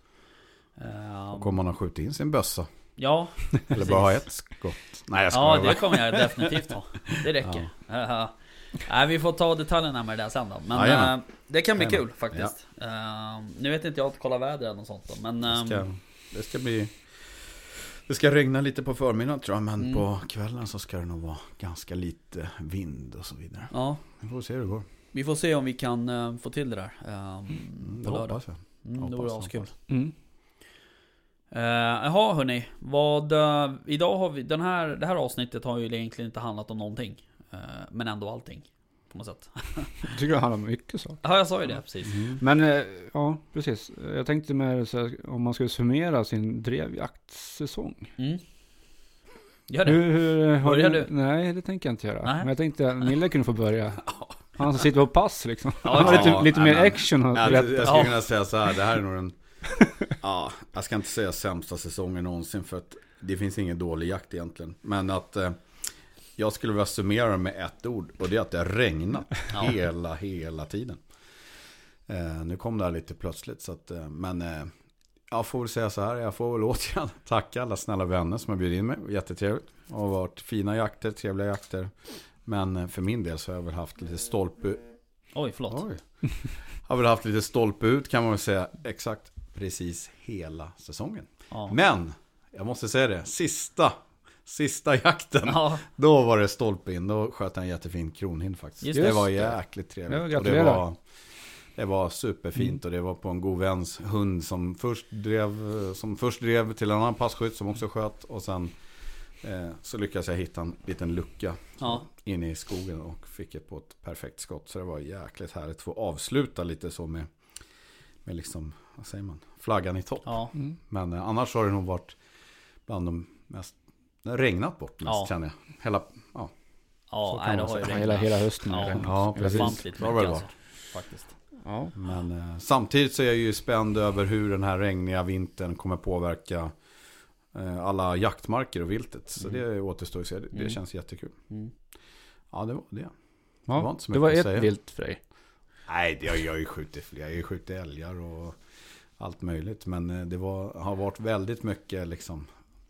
Ehm, Och kommer man att skjuta in sin bössa. ja, Eller precis. bara ha ett skott. Nej jag Ja, det bara. kommer jag definitivt ha. Det räcker. Uh, nej, vi får ta detaljerna med det där sen då. Men Jajamän. eh, det kan bli Jajamän. kul faktiskt. Eh, nu vet inte jag att kolla vädret och sånt då, men... Det ehm, ska, det ska bli... Det ska regna lite på förmiddagen tror jag. Men Mm. på kvällen så ska det nog vara ganska lite vind och så vidare. Ja, Vi får se hur det går. vi får se om vi kan eh, få till det där. ehm, Mm, det lördag. hoppas jag. Mm, det vore askul. Mm. Uh, Jaha hörni, vad... eh, idag har vi... Den här, det här avsnittet har ju egentligen inte handlat om någonting. Eh, men ändå allting. På något sätt. Jag tycker det handlar om mycket så. Ja, jag sa ju det precis. Mm. Men eh, ja, precis. Jag tänkte med så här, om man skulle summera sin drevjaktsäsong. Mm. Gör det. Hur, hur, har Börjar du? du? Nej, det tänker jag inte göra. Nej. Men jag tänkte att Nille kunde få börja. Han som sitter på pass liksom. Ja, lite, ja, lite nej, mer men- action att Ja, berätta. jag skulle Ja. kunna säga så här. Det här är nog den... Ja, jag ska inte säga sämsta säsongen någonsin. För att det finns ingen dålig jakt egentligen. Men att... Eh, jag skulle vilja summera med ett ord. Och det är att det har regnat. Ja. Hela, hela tiden. Eh, nu kom det här lite plötsligt. Så att, eh, men eh, jag får väl säga så här. Jag får väl återigen tacka alla snälla vänner som har bjudit in mig. Jättetrevligt. Det har varit fina jakter, trevliga jakter. Men eh, för min del så har jag väl haft lite stolpe Oj, förlåt. Oj. Har väl haft lite stolpe ut kan man väl säga. Exakt precis hela säsongen. Ja. Men, jag måste säga det. Sista, sista jakten. Ja, Då var det stolpe in. Då sköt jag en jättefin kronhind faktiskt. Just det var jäkligt trevligt. Ja, och det var, det var superfint. Och det var på en god väns hund som först drev, som först drev till en annan passkytt som också sköt. Och sen eh, så lyckades jag hitta en liten lucka ja. inne i skogen och fick ett på ett perfekt skott. Så det var jäkligt härligt att få avsluta lite så med, med liksom, vad säger man, flaggan i topp. ja. Mm. Men eh, annars har det nog varit bland de mest, det har regnat bort mest Ja. känner jag. Hela, ja, Ja, nej, det har ju. Ja, hela, regnat. hela hösten. Ja. det. Ja, precis. Så har det alltså. Faktiskt. Ja. men eh, samtidigt så är jag ju spänd över hur den här regniga vintern kommer påverka eh, alla jaktmarker och viltet. Så Mm. det återstår att se. Det, det Mm. känns jättekul. Mm. Ja, det var det. Det Ja, var inte så det var ett säga. vilt för dig. Nej, det har jag har ju skjutit fler. Jag har ju skjutit älgar och allt möjligt. Men eh, det var, har varit väldigt mycket liksom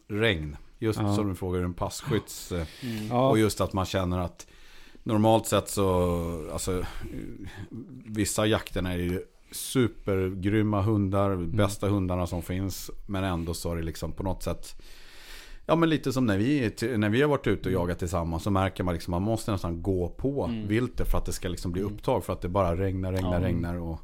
regn. Just Ja. som du frågar en passkytts. eh, Mm. Och just att man känner att normalt sett så, alltså vissa jakterna är ju supergrymma hundar, bästa hundarna som finns. Men ändå så är det liksom på något sätt Ja men lite som när vi, när vi har varit ute och jagat tillsammans så märker man liksom man måste nästan gå på Mm. viltet för att det ska liksom bli Mm. upptag. För att det bara regnar, regnar, Ja. regnar och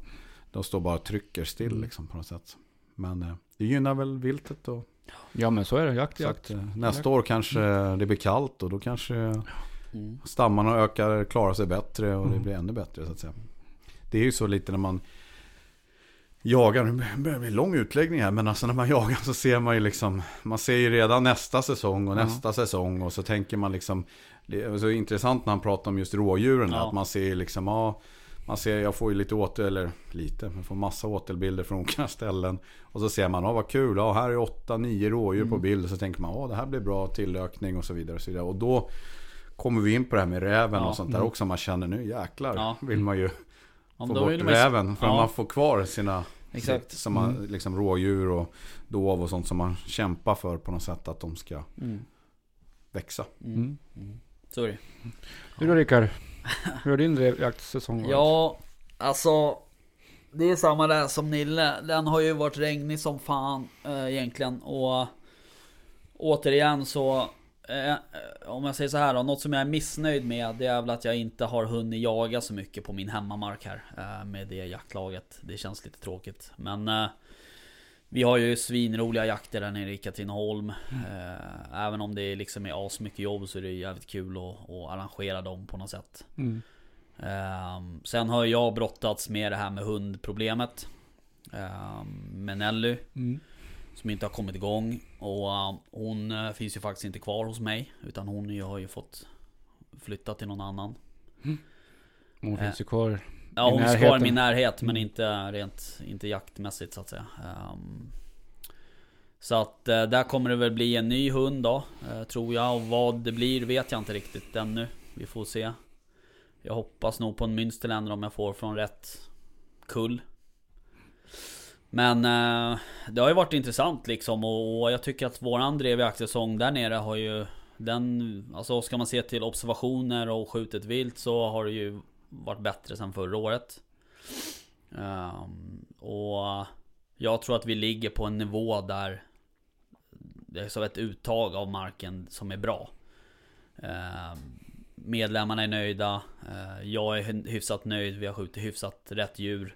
de står bara och trycker still Mm. liksom på något sätt. Men eh, det gynnar väl viltet och ja, men så är det. Jakt, så jakt. att, eh, nästa år kanske det blir kallt och då kanske Mm. stammarna ökar, klarar sig bättre och det Mm. blir ännu bättre så att säga. Det är ju så lite när man jagar, nu börjar det bli en lång utläggning här, men alltså när man jagar så ser man ju liksom, man ser ju redan nästa säsong och nästa säsong och så tänker man liksom, det är så intressant när han pratar om just rådjuren, Ja. att man ser liksom, ja, man ser, jag får ju lite åter, eller lite, man får massa återbilder från olika ställen. Och så ser man, ja vad kul, ja här är åtta, nio rådjur Mm. på bild. Och så tänker man, ja det här blir bra tillökning och så vidare. Och, så vidare. och då kommer vi in på det här med räven Ja. och sånt där Mm. också. Man känner nu jäklar, Ja. vill man ju Ja, få då bort räven. För Ja. man får kvar sina Exakt. som man, liksom rådjur och dov och sånt som man kämpar för på något sätt att de ska Mm. växa. Mm. Mm. Mm. Det. Du då Rickard? Hur har din jaktssäsong varit? Ja, alltså Det är samma där som Nille. Den har ju varit regnig som fan eh, egentligen. Och återigen så eh, Om jag säger så här då, något som jag är missnöjd med det är väl att jag inte har hunnit jaga så mycket på min hemmamark här eh, Med det jaktlaget. Det känns lite tråkigt. Men eh, vi har ju svinroliga jakter där nere i Katrineholm. Eh, även om det liksom är asmycket jobb så är det jävligt kul att, att arrangera dem på något sätt. Mm. Ehm, sen har jag brottats med det här med hundproblemet. Um, med Nelly. Mm. Som inte har kommit igång. Och ehm, hon eh, finns ju faktiskt inte kvar hos mig. Utan hon har ju fått flytta till någon annan. Hon Eh, finns ju kvar. Ja hon är kvar i min närhet men Mm. inte rent inte jaktmässigt så att säga. Ehm, så att eh, där kommer det väl bli en ny hund då. eh, tror jag. Och vad det blir vet jag inte riktigt ännu. Vi får se. Jag hoppas nog på en Münsterländer om jag får från rätt kull. Men eh, det har ju varit intressant liksom och, och jag tycker att våran drevjaktsäsong där nere har ju Den, alltså ska man se till observationer och skjutet vilt så har det ju varit bättre sen förra året. Um, och jag tror att vi ligger på en nivå där det är så ett uttag av marken som är bra. Um, medlemmarna är nöjda. Uh, jag är hyfsat nöjd. Vi har skjutit hyfsat rätt djur.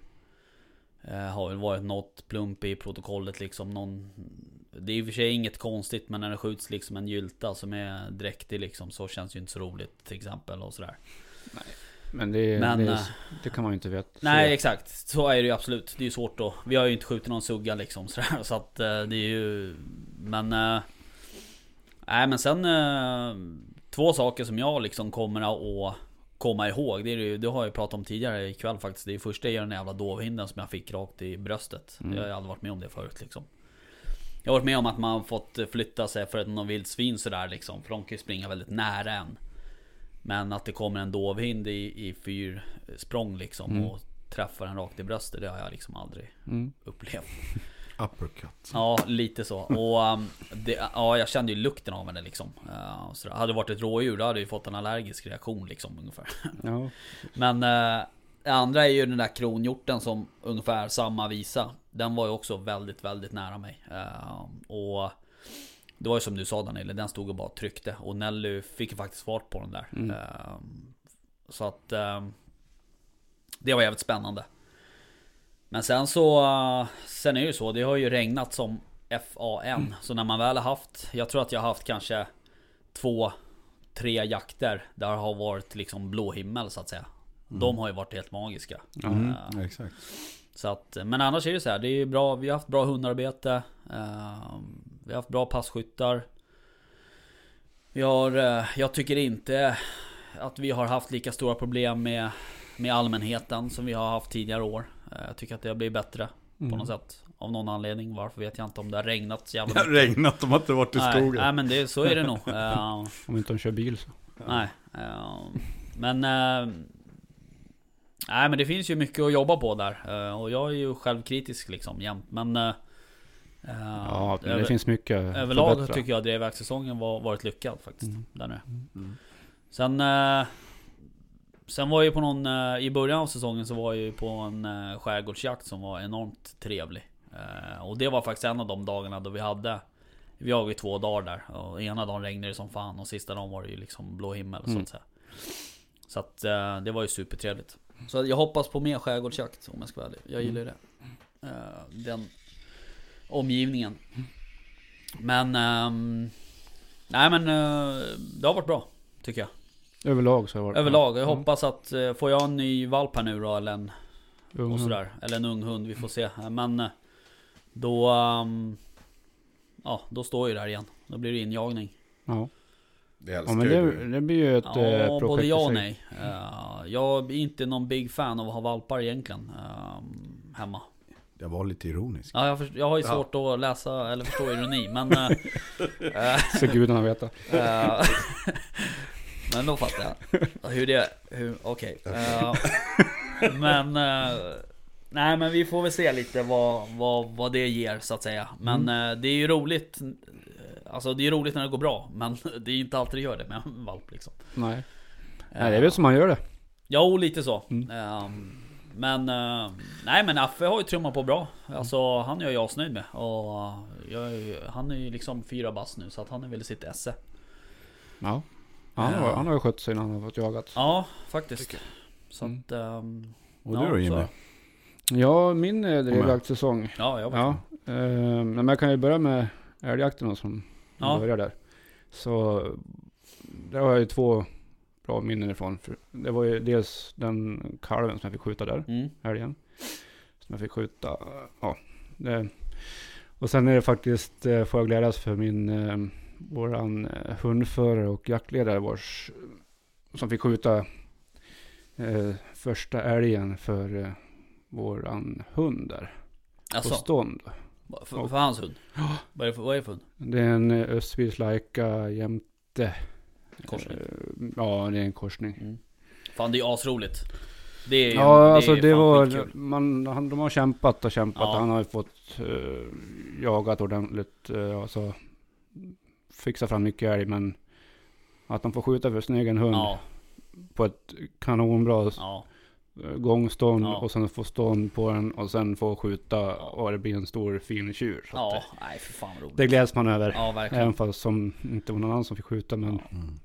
Uh, har väl varit något plump i protokollet liksom. Någon, det är i och för sig inget konstigt men när det skjuts liksom en gylta som är dräktig liksom så känns det ju inte så roligt till exempel och sådär. Men det, Men, det, eh, det kan man ju inte veta. Nej exakt, så är det ju absolut. Det är ju svårt då. Vi har ju inte skjutit någon sugga liksom sådär, så att eh, det är ju... Men... eh, Nej men sen... Två saker som jag liksom kommer att komma ihåg. Det, är ju, det har jag ju pratat om tidigare ikväll faktiskt. Det är första är den jävla dovhinden som jag fick rakt i bröstet. Mm. Jag har aldrig varit med om det förut liksom. Jag har varit med om att man fått flytta sig för ett någon vildsvin sådär liksom. För de kan ju springa väldigt nära en. Men att det kommer en dovhind i, i fyr språng liksom Mm. och träffar en rakt i bröstet. Det har jag liksom aldrig Mm. upplevt. Uppercut. Ja, lite så. Och um, det, ja, jag kände ju lukten av henne liksom. Uh, så det hade det varit ett rådjur då hade jag ju fått en allergisk reaktion liksom ungefär. Ja. Men uh, det andra är ju den där kronhjorten som ungefär samma visa. Den var ju också väldigt, väldigt nära mig. Uh, och det var ju som du sa Daniel, den stod och bara tryckte. Och Nelly fick faktiskt fart på den där. Mm. Uh, så att uh, det var jävligt spännande. Men sen så, uh, sen är det ju så, det har ju regnat som FAN. Så när man väl har haft, jag tror att jag har haft kanske två, tre jakter där har varit liksom blå himmel så att säga. De har ju varit helt magiska. Mm, Eh, exakt. så att, men annars är det så här, det är bra, vi har haft bra hundarbete. eh, vi har haft bra passkyttar. Vi har, eh, jag tycker inte att vi har haft lika stora problem med, med allmänheten som vi har haft tidigare år. Eh, jag tycker att det har blivit bättre på Mm. något sätt. Av någon anledning. Varför vet jag inte om det har regnat så jävla Det har regnat, de har inte varit i Nej, skogen. nej men det, så är det nog. Eh, Om inte de kör bil så. Nej. men... nej men det finns ju mycket att jobba på där. och jag är ju självkritisk liksom jämt. Men... eh, Ja, men det över- finns mycket Överlag förbättra. tycker jag att drevjaktsäsongen var, varit lyckad faktiskt. Mm. Där nere. Mm. Sen... eh, Sen var jag ju på någon, eh, i början av säsongen så var jag ju på en eh, skärgårdsjakt som var enormt trevlig. Och det var faktiskt en av de dagarna då vi hade Vi har ju två dagar där och ena dagen regnade det som fan och sista dagen var det ju liksom blå himmel så Mm. att säga. Så att det var ju supertrevligt. Så jag hoppas på mer skärgårdsjakt om jag ska vara ärlig. Jag gillar ju det. Eh, Den omgivningen. Men... ehm, nej men eh, det har varit bra. Tycker jag. Överlag så har det varit Överlag. Jag Mm. hoppas att, eh, får jag en ny valp här nu då eller en Ung och sådär. Eller en ung hund, vi får se. Men eh, då... ehm, ja, då står ju där igen. Då blir det injagning. Ja. Det ja, men det, det blir ju ett Ja, projekt både ja och nej. Eh, jag är inte någon big fan av att ha valpar egentligen. ehm, hemma. Jag var lite ironisk. Ja, jag, först- jag har ju Ja. svårt att läsa eller förstå ironi, men... eh, Så gudarna veta. Men då fattar jag. Hur det... Hur, Okej. Eh, men... nej men vi får väl se lite vad, vad, vad det ger så att säga. Men eh, det är ju roligt. Alltså det är roligt när det går bra. Men det är ju inte alltid det gör det med en valp liksom. Nej. Nej, det är väl som man gör det. Jo, lite så. Mm. Men, eh, nej men Affe har ju trummat på bra. Alltså han är jag asnöjd med. Och jag, är ju- han är ju liksom fyra bast nu så att han är väl i sitt esse. Ja. Han, har, Ja. han har ju skött sig när han har fått jagat. Ja, faktiskt. Så Mm. att... ehm, Och ja, du då så- Jimmy? Ja, min eh, drevjaktsäsong. Ja, jag vet. Ja. Eh, men jag kan ju börja med älgjakten då, som Ja. börjar där. Så där har jag ju två bra minnen ifrån. För det var ju dels den kalven som jag fick skjuta där, Mm. älgen. Som jag fick skjuta. Ja, det. Och sen är det faktiskt, eh, får jag glädjas för min, eh, våran eh, hundförare och jaktledare vars, som fick skjuta eh, första älgen för eh, våran hund där. På Alltså, stånd. för, för hans hund? Vad är det för, vad är det för hund? Det är en eh, Östvis Laika jämte. Korsning? Eh, ja, det är en korsning. Mm. Fan det är asroligt. Det är ju- Ja, alltså är det var, man, han, de har kämpat och kämpat. Ja. Han har ju fått uh, jagat ordentligt. Uh, alltså, fixa fram mycket älg, men att de får skjuta för sin egen hund Ja, på ett kanonbra ja. gångstånd Ja. och sen få stånd på den och sen få skjuta och det blir en stor fin tjur. Ja, det, nej för fan roligt. det gläds man över. Ja, verkligen. Även fast som inte var någon annan som fick skjuta, men Mm.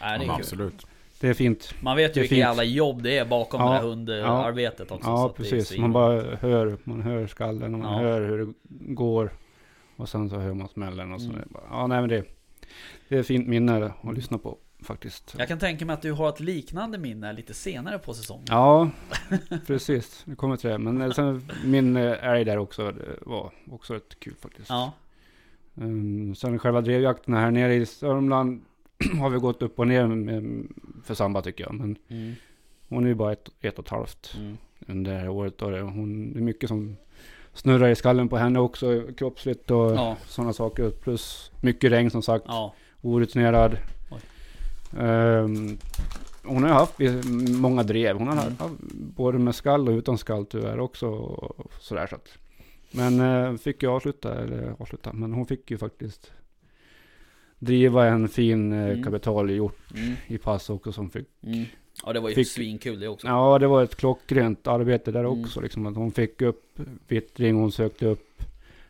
Nej, det är kul. absolut. det är fint. Man vet ju vilket fint. jävla jobb det är bakom Ja, det här hundarbetet också. så Ja, precis. Man bara hör, man hör skallen och man Ja. hör hur det går. Och sen så hör man smällen och så. Mm. bara, ja, nej men det, det är ett fint minne att lyssna på faktiskt. Jag kan tänka mig att du har ett liknande minne lite senare på säsongen. Ja, precis. Det kommer till det. Men eh, sen min eh, älg där också det var också rätt kul faktiskt. Ja. Um, sen själva drevjakten här nere i Sörmland har vi gått upp och ner med, för Samba tycker jag. Men Mm. hon är ju bara ett, ett och ett halvt. Mm. under det här året. Och det, hon, det är mycket som snurrar i skallen på henne också kroppsligt och Ja. sådana saker. Plus mycket regn som sagt. Ja. Orutinerad. Ehm, hon har haft många drev. Hon har Mm. haft både med skall och utan skall tyvärr också. Och sådär, så att. Men eh, fick ju avsluta, eller avsluta, men hon fick ju faktiskt driva en fin eh, Mm. kapitalhjort Mm. i pass också som fick Mm. Ja det var ju Fick- svinkul det också. Ja, det var ett klockrent arbete där Mm. också. Liksom, att hon fick upp vittring, hon sökte upp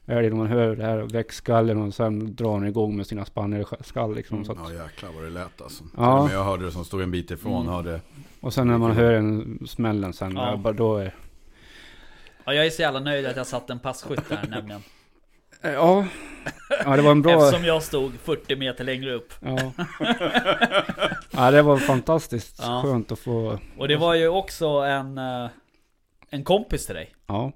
älgen. Man hör det här växtskallen och sen drar hon igång med sina spannerskall. Liksom, Mm. så att, Ja jäklar vad det lät alltså. Ja. Med jag hörde det som stod en bit ifrån. Mm. Hörde, och sen när man hör en smällen sen, Ja. ja. bara då är... Ja, jag är så jävla nöjd att jag satt en passkytt där nämligen. Ja, ja det var en bra... Eftersom jag stod 40 meter längre upp. Ja. ja, det var fantastiskt Ja. skönt att få... Och det var ju också en, eh, en kompis till dig. Ja.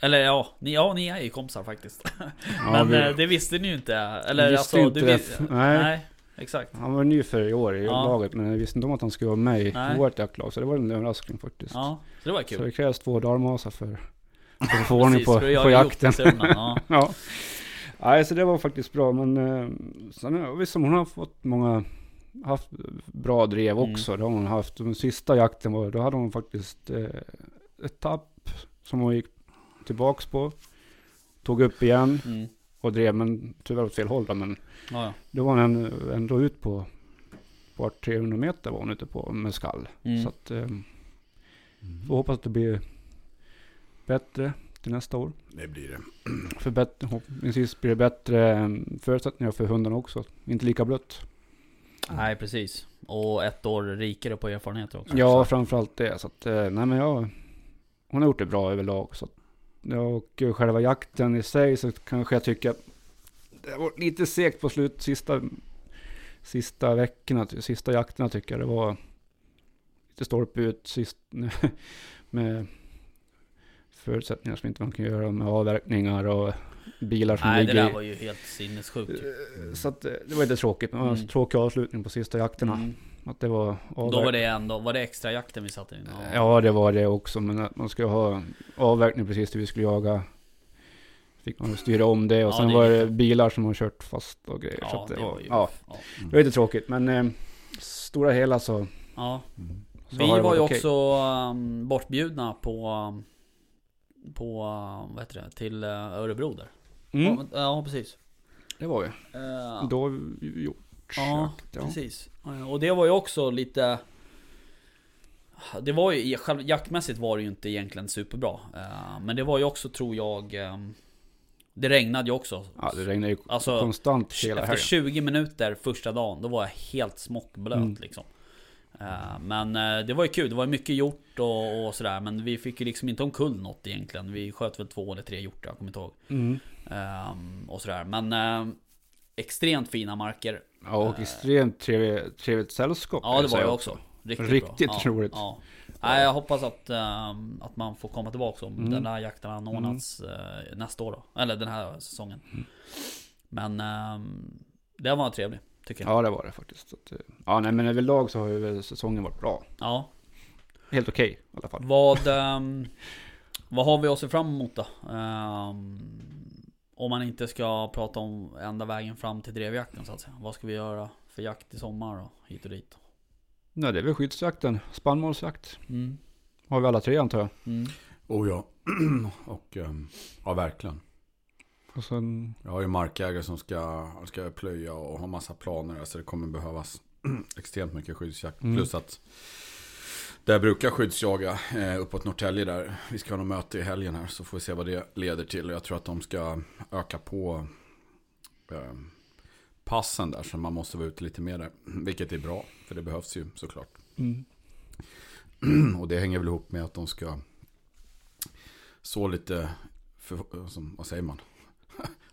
Eller ja, ni, ja, ni är ju kompisar faktiskt. ja Men vi, eh, det visste ni ju inte. Eller visste alltså, inte du det. vis- Nej. nej. Exakt. Han var ny för i år i Ja. laget, men jag visste inte om att han skulle vara med i Nej. vårt jaktlag. Så det var en överraskning faktiskt. Ja, så det var Så kul. det krävs två dalmasar för att få ordning på, för på jakten. Ja. Ja. Nej, så det var faktiskt bra. Men eh, sen, visst, hon har fått många, haft bra drev Mm. också. Det har hon haft. Den sista jakten var, då hade hon faktiskt eh, ett tapp som hon gick tillbaks på. Tog upp igen Mm. och drev, men tyvärr åt fel håll då, Men Ja, ja. då var hon ändå ut på, på 300 meter var hon ute på med skall. Mm. Så att, eh, får hoppas att det blir bättre till nästa år. det blir det. För bättre, förhoppningsvis blir det bättre eh, förutsättningar för hundarna också. Inte lika blött. Nej, precis. Och ett år rikare på erfarenheter också. Ja, framförallt det. Så att, eh, nej men jag, hon har gjort det bra överlag. Så att, och eh, själva jakten i sig så kanske jag tycker att det var lite segt på slut sista, sista veckorna, sista jakterna tycker jag det var lite stolpe ut sist med förutsättningar som inte man kan göra med avverkningar och bilar som Nej det ligger där i- var ju helt sinnessjukt ju. Så att eh, det var lite tråkigt, men det Mm. tråkig avslutning på sista jakterna. Mm. Att det var Då var det ändå, var det extra jakten vi satte in? Ja, det var det också. Men att man skulle ha avverkning precis där vi skulle jaga. Fick man styra om det och Ja, sen det var det det. bilar som har kört fast och grejer. så Ja, att det det, var, var ju... ja, Ja. det var lite tråkigt. Men eh, stora hela så, ja. Så Vi det var ju okej. också um, bortbjudna på, um, på, vad heter det, till uh, Örebro där. Mm, Ja, ja precis. det var vi. Uh, Då gjort Ja, ja. precis. Eh, Och det var ju också lite... Det var ju, själv, jaktmässigt var det ju inte egentligen superbra. Eh, Men det var ju också, tror jag... eh, Det regnade ju också. Ja, det regnade ju Alltså, konstant hela Efter helgen. 20 minuter första dagen, då var jag helt smockblöt Mm. liksom. Eh, Men eh, det var ju kul, det var mycket gjort och, och sådär Men vi fick ju liksom inte omkull något egentligen Vi sköt väl två eller tre hjortar, jag kommer inte ihåg Mm. Ehm, Och sådär, men eh, Extremt fina marker Ja, och extremt trevligt, trevligt sällskap. Ja det var jag också Riktigt, Riktigt bra. Ja, roligt. ja. Nej, jag hoppas att, ehm, att man får komma tillbaka om Mm. den här jakten anordnas eh, nästa år då Eller den här säsongen Mm. Men um, Det var trevligt, tycker jag Ja, det var det faktiskt. Så att, eh, ja, nej, men överlag så har ju säsongen varit bra. ja. Helt okej i alla fall. Vad, ehm, vad har vi att se fram emot då? Ehm, om man inte ska prata om ända vägen fram till drevjakten så att säga. Vad ska vi göra för jakt i sommar och hit och dit? Nej, det är väl skyddsjakten. Spannmålsjakt. Mm. Har vi alla tre antar jag. Mm. Oh ja. och ehm, ja, verkligen. Och sen, Jag har ju markägare som ska, ska plöja och ha massa planer. Så det kommer behövas extremt mycket skyddsjakt. Mm. Plus att där brukar skyddsjaga eh, uppåt Norrtälje där. Vi ska ha något möte i helgen här så får vi se vad det leder till. Jag tror att de ska öka på eh, passen där. Så man måste vara ute lite mer där. Vilket är bra. För det behövs ju såklart. mm. Och det hänger väl ihop med att de ska så lite, för, som, vad säger man?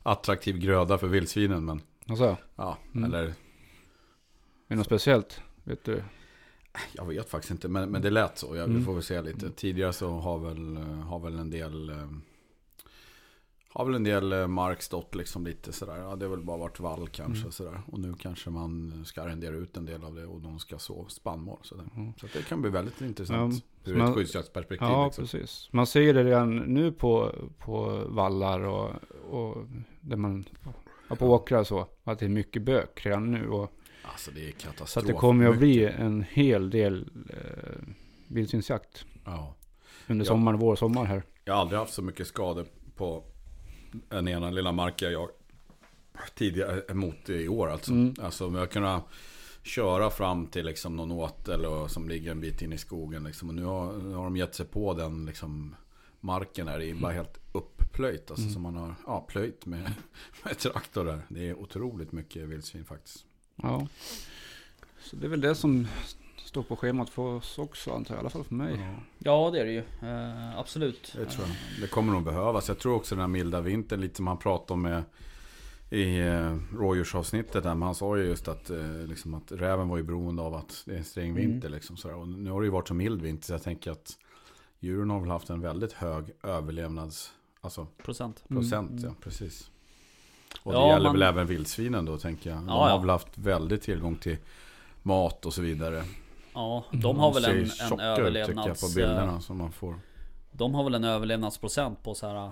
Attraktiv gröda för vildsvinen. Men Alltså, ja, Mm. eller är det något speciellt? Vet du? jag vet faktiskt inte. Men, men det lät så. Jag, Vi Mm. får väl se lite. Tidigare så har väl, har väl en del eh, har väl en del eh, mark stått liksom lite sådär. Ja, det har väl bara varit vall kanske Mm. sådär. Och nu kanske man ska arrendera ut en del av det och de ska så spannmål. Sådär. Mm. Så det kan bli väldigt intressant. Ja, ur man- ett skyddsjaktsperspektiv. Ja, liksom. precis. Man ser det redan nu på, på vallar och, och där man, ja, på åkrar och så. Att det är mycket bök redan nu. Och, Alltså det är katastrof. så det kommer att bli en hel del eh, vildsvinsjakt. Ja. Under Ja. sommaren, vår, sommar här. Jag har aldrig haft så mycket skador på den ena lilla marken jag tidigare mot i år alltså. Mm. Alltså om jag kunnat köra fram till liksom någon åtel och, som ligger en bit in i skogen liksom. Och nu har, nu har de gett sig på den liksom marken här. Det är bara helt upplöjt. Alltså Mm. som man har ja, plöjt med, med traktor där. Det är otroligt mycket vildsvin faktiskt. Ja. Så det är väl det som står på schemat för oss också antar jag. I alla fall för mig. Ja, Ja det är det ju, Eh, absolut. det tror jag. Det kommer nog behövas. Jag tror också den här milda vintern, lite som han pratade om med i eh, rådjursavsnittet där, men han sa ju just att, eh, liksom att räven var ju beroende av att det är en sträng Mm. vinter. Liksom, sådär. Och nu har det ju varit så mild vinter så jag tänker att djuren har väl haft en väldigt hög överlevnads alltså, Procent. procent. Mm. Ja, precis. Och Ja, det gäller man- väl även vildsvinen då tänker jag. De Ja, ja. har väl haft väldigt tillgång till mat och så vidare. Ja, de har väl en, en tjocka ut, överlevnads... jag på bilderna som man får. De har väl en överlevnadsprocent på så här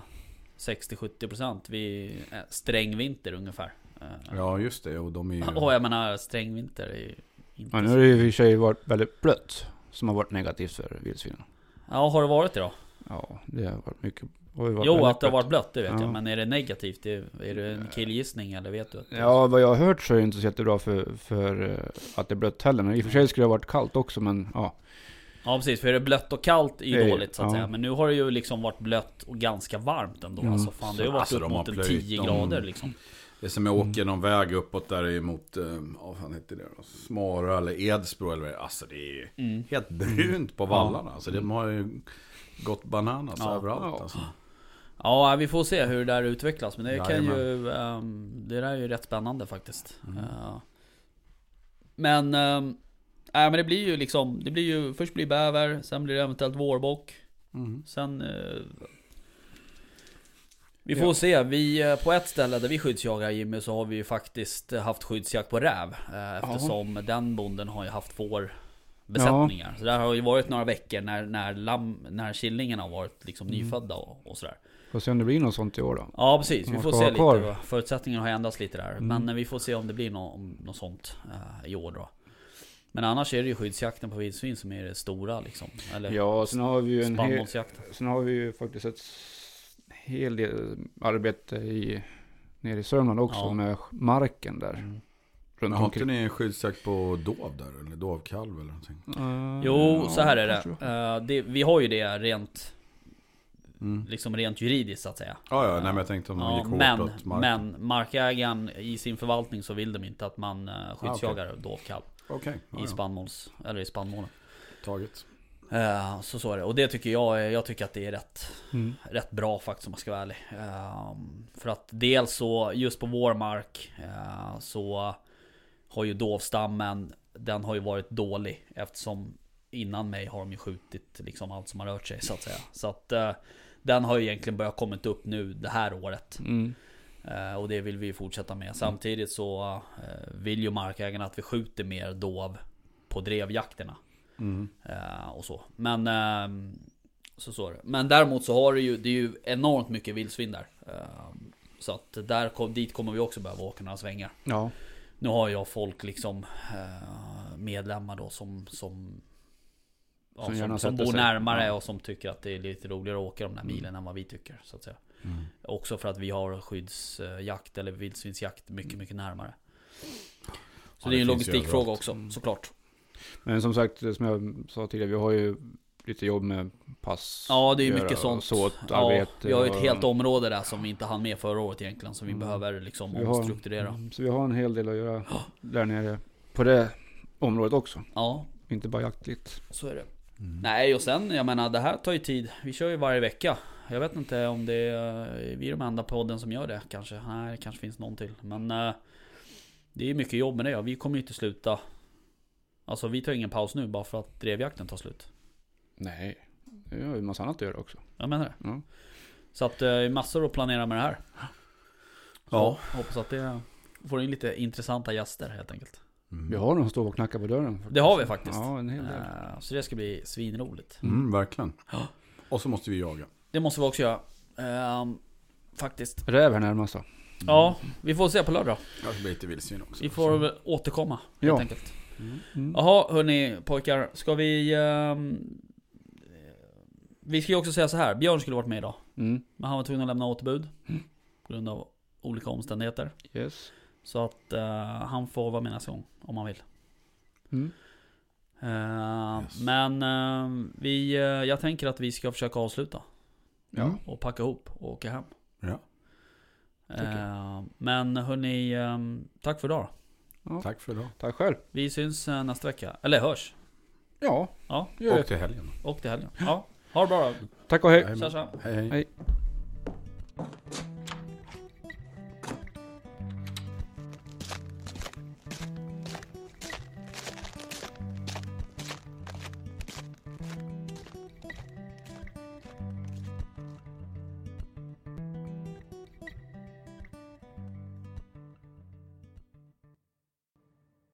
60-70% vid eh, sträng vinter ungefär. Eh, Ja just det, och de är ju... Och jag menar sträng vinter är ju inte Ja, nu har det ju i och för sig varit väldigt blött. Som har varit negativt för vildsvinen. Ja, har det varit det då? Ja, det har varit mycket. har varit Jo, att det har varit blött, det vet Ja. jag. Men är det negativt? Är, är det en killgissning eller vet du? Att Ja, vad jag har hört så är det inte så jättebra för, för eh, att det är blött heller. Men i och för sig skulle det ha varit kallt också, men ja. Ja precis, för är det blött och kallt är ju är- dåligt så att ja. säga. Men nu har det ju liksom varit blött och ganska varmt ändå. Mm. Alltså fan, det har ju varit Alltså, upp mot en plöjt 10 dem. grader liksom. Det är som jag åker någon väg uppåt där emot, eh, ja, vad fan heter det då? Smara eller Edsbro eller vad det är. Alltså det är Mm. helt brunt på vallarna. Alltså de har ju gått bananas Ja. överallt. Ja. Alltså. Ja, vi får se hur det där utvecklas. Men det kan ju... ehm, det där är ju rätt spännande faktiskt. Mm. Eh, men... Um, nej men det blir ju liksom... Det blir ju... Först blir det bäver, sen blir det eventuellt vårbock. Mm. Sen... Uh, Vi får Ja. se, vi, eh, på ett ställe där vi skyddsjagar Jimmy så har vi ju faktiskt eh, haft skyddsjakt på räv. eh, Eftersom den bonden har ju haft får besättningar. Så där har ju varit några veckor när, när, lamm, när killingarna har varit liksom Mm. nyfödda och, och sådär. Får se om det blir något sånt i år då. Ja precis, vi får se lite. kvar. då. Förutsättningarna har ändrats lite där. Mm. Men vi får se om det blir något, något sånt eh, i år då. Men annars är det ju skyddsjakten på vildsvin som är det stora liksom. Eller Ja, sen har vi ju en hel, sen har vi ju faktiskt ett hel del arbete i, nere i Sörmland också Ja. med marken där. Mm. Runt Har inte ni en skyddsjakt på dov där? Eller dovkalv eller någonting? Eh, Jo, ja, så här är det. Eh, det. Vi har ju det rent, Mm. liksom rent juridiskt så att säga. Ja, ja, nej men jag tänkte om de Ja, gick hårt men, åt marken. men markägaren i sin förvaltning så vill de inte att man uh, skyddsjagar dovkalv Okej, ja, i ja. spannmåls, eller i spannmålen. taget. Eh, så så är det. Och det tycker jag, jag tycker att det är rätt, Mm. rätt bra faktiskt om jag ska vara ärlig. Ehm, för att dels så, just på vår mark eh, så har ju dovstammen, den har ju varit dålig eftersom innan mig har de ju skjutit liksom allt som har rört sig så att säga. Så att eh, den har ju egentligen börjat kommit upp nu det här året. Mm. Eh, Och det vill vi fortsätta med. Samtidigt så eh, vill ju markägarna att vi skjuter mer dov på drevjakterna. Mm. Eh, och så. Men ehm, så, så. Men däremot så har det ju, det är ju enormt mycket vildsvin där. Ehm, så att där, dit kommer vi också behöva åka några svängar. Ja, Nu har jag folk liksom eh, medlemmar då som som, ja, Som som, som, bor sig. närmare Ja. och som tycker att det är lite roligare att åka de där milen än vad vi tycker så att säga. Mm. Också för att vi har skyddsjakt eller vildsvinsjakt mycket mycket närmare. Så Ja, det är en logistikfråga också Mm. såklart. men som sagt, som jag sa tidigare, vi har ju lite jobb med pass. Ja det är mycket sånt. såt, ja, vi har ju ett och- helt område där som vi inte hann med förra året egentligen. Som vi Mm. behöver liksom Vi har- omstrukturera. Mm, Så vi har en hel del att göra där nere på det området också. Ja, Inte bara jaktligt. så är det. Mm. Nej och sen, jag menar det här tar ju tid. Vi kör ju varje vecka. Jag vet inte om det är vi är de enda podden som gör det kanske. Nej, det kanske finns någon till. Men eh, det är mycket jobb med det. Vi kommer ju inte sluta. Alltså vi tar ingen paus nu bara för att drevjakten tar slut. Nej, vi har ju massa annat att göra också. Jag menar det. Ja. Så att eh, massor att planera med det här. Så Ja. Hoppas att det får in lite intressanta gäster helt enkelt. Mm. Vi har någon som står och knackar på dörren. faktiskt. Det har vi faktiskt. Ja, en hel del. Eh, Så det ska bli svinroligt. Mm, verkligen. Ja. Och så måste vi jaga. Det måste vi också göra. Ehm, faktiskt. Räv här närmast då. Ja, vi får se på lördag. Ja, det blir lite vildsvin också. Vi får väl återkomma helt Ja. enkelt. Mm. Mm. Jaha, hörni pojkar. Ska vi... ehm, vi ska ju också säga så här. Björn skulle varit med idag. Mm. Men han var tvungen att lämna återbud. Mm. På grund av olika omständigheter. Yes. Så att eh, han får vara med nästa gång. Om han vill. Mm. Eh, Yes. Men eh, vi, jag tänker att vi ska försöka avsluta. Ja. Och packa ihop och åka hem. Ja. Eh, men hörni, eh, tack för idag. Ja. Tack för idag. Tack själv. Vi syns nästa vecka. Eller hörs. Ja, Ja. Och till helgen. och till helgen. Ja, ha det bra då. Tack och hej. Tja, tja. Hej hej. Hej.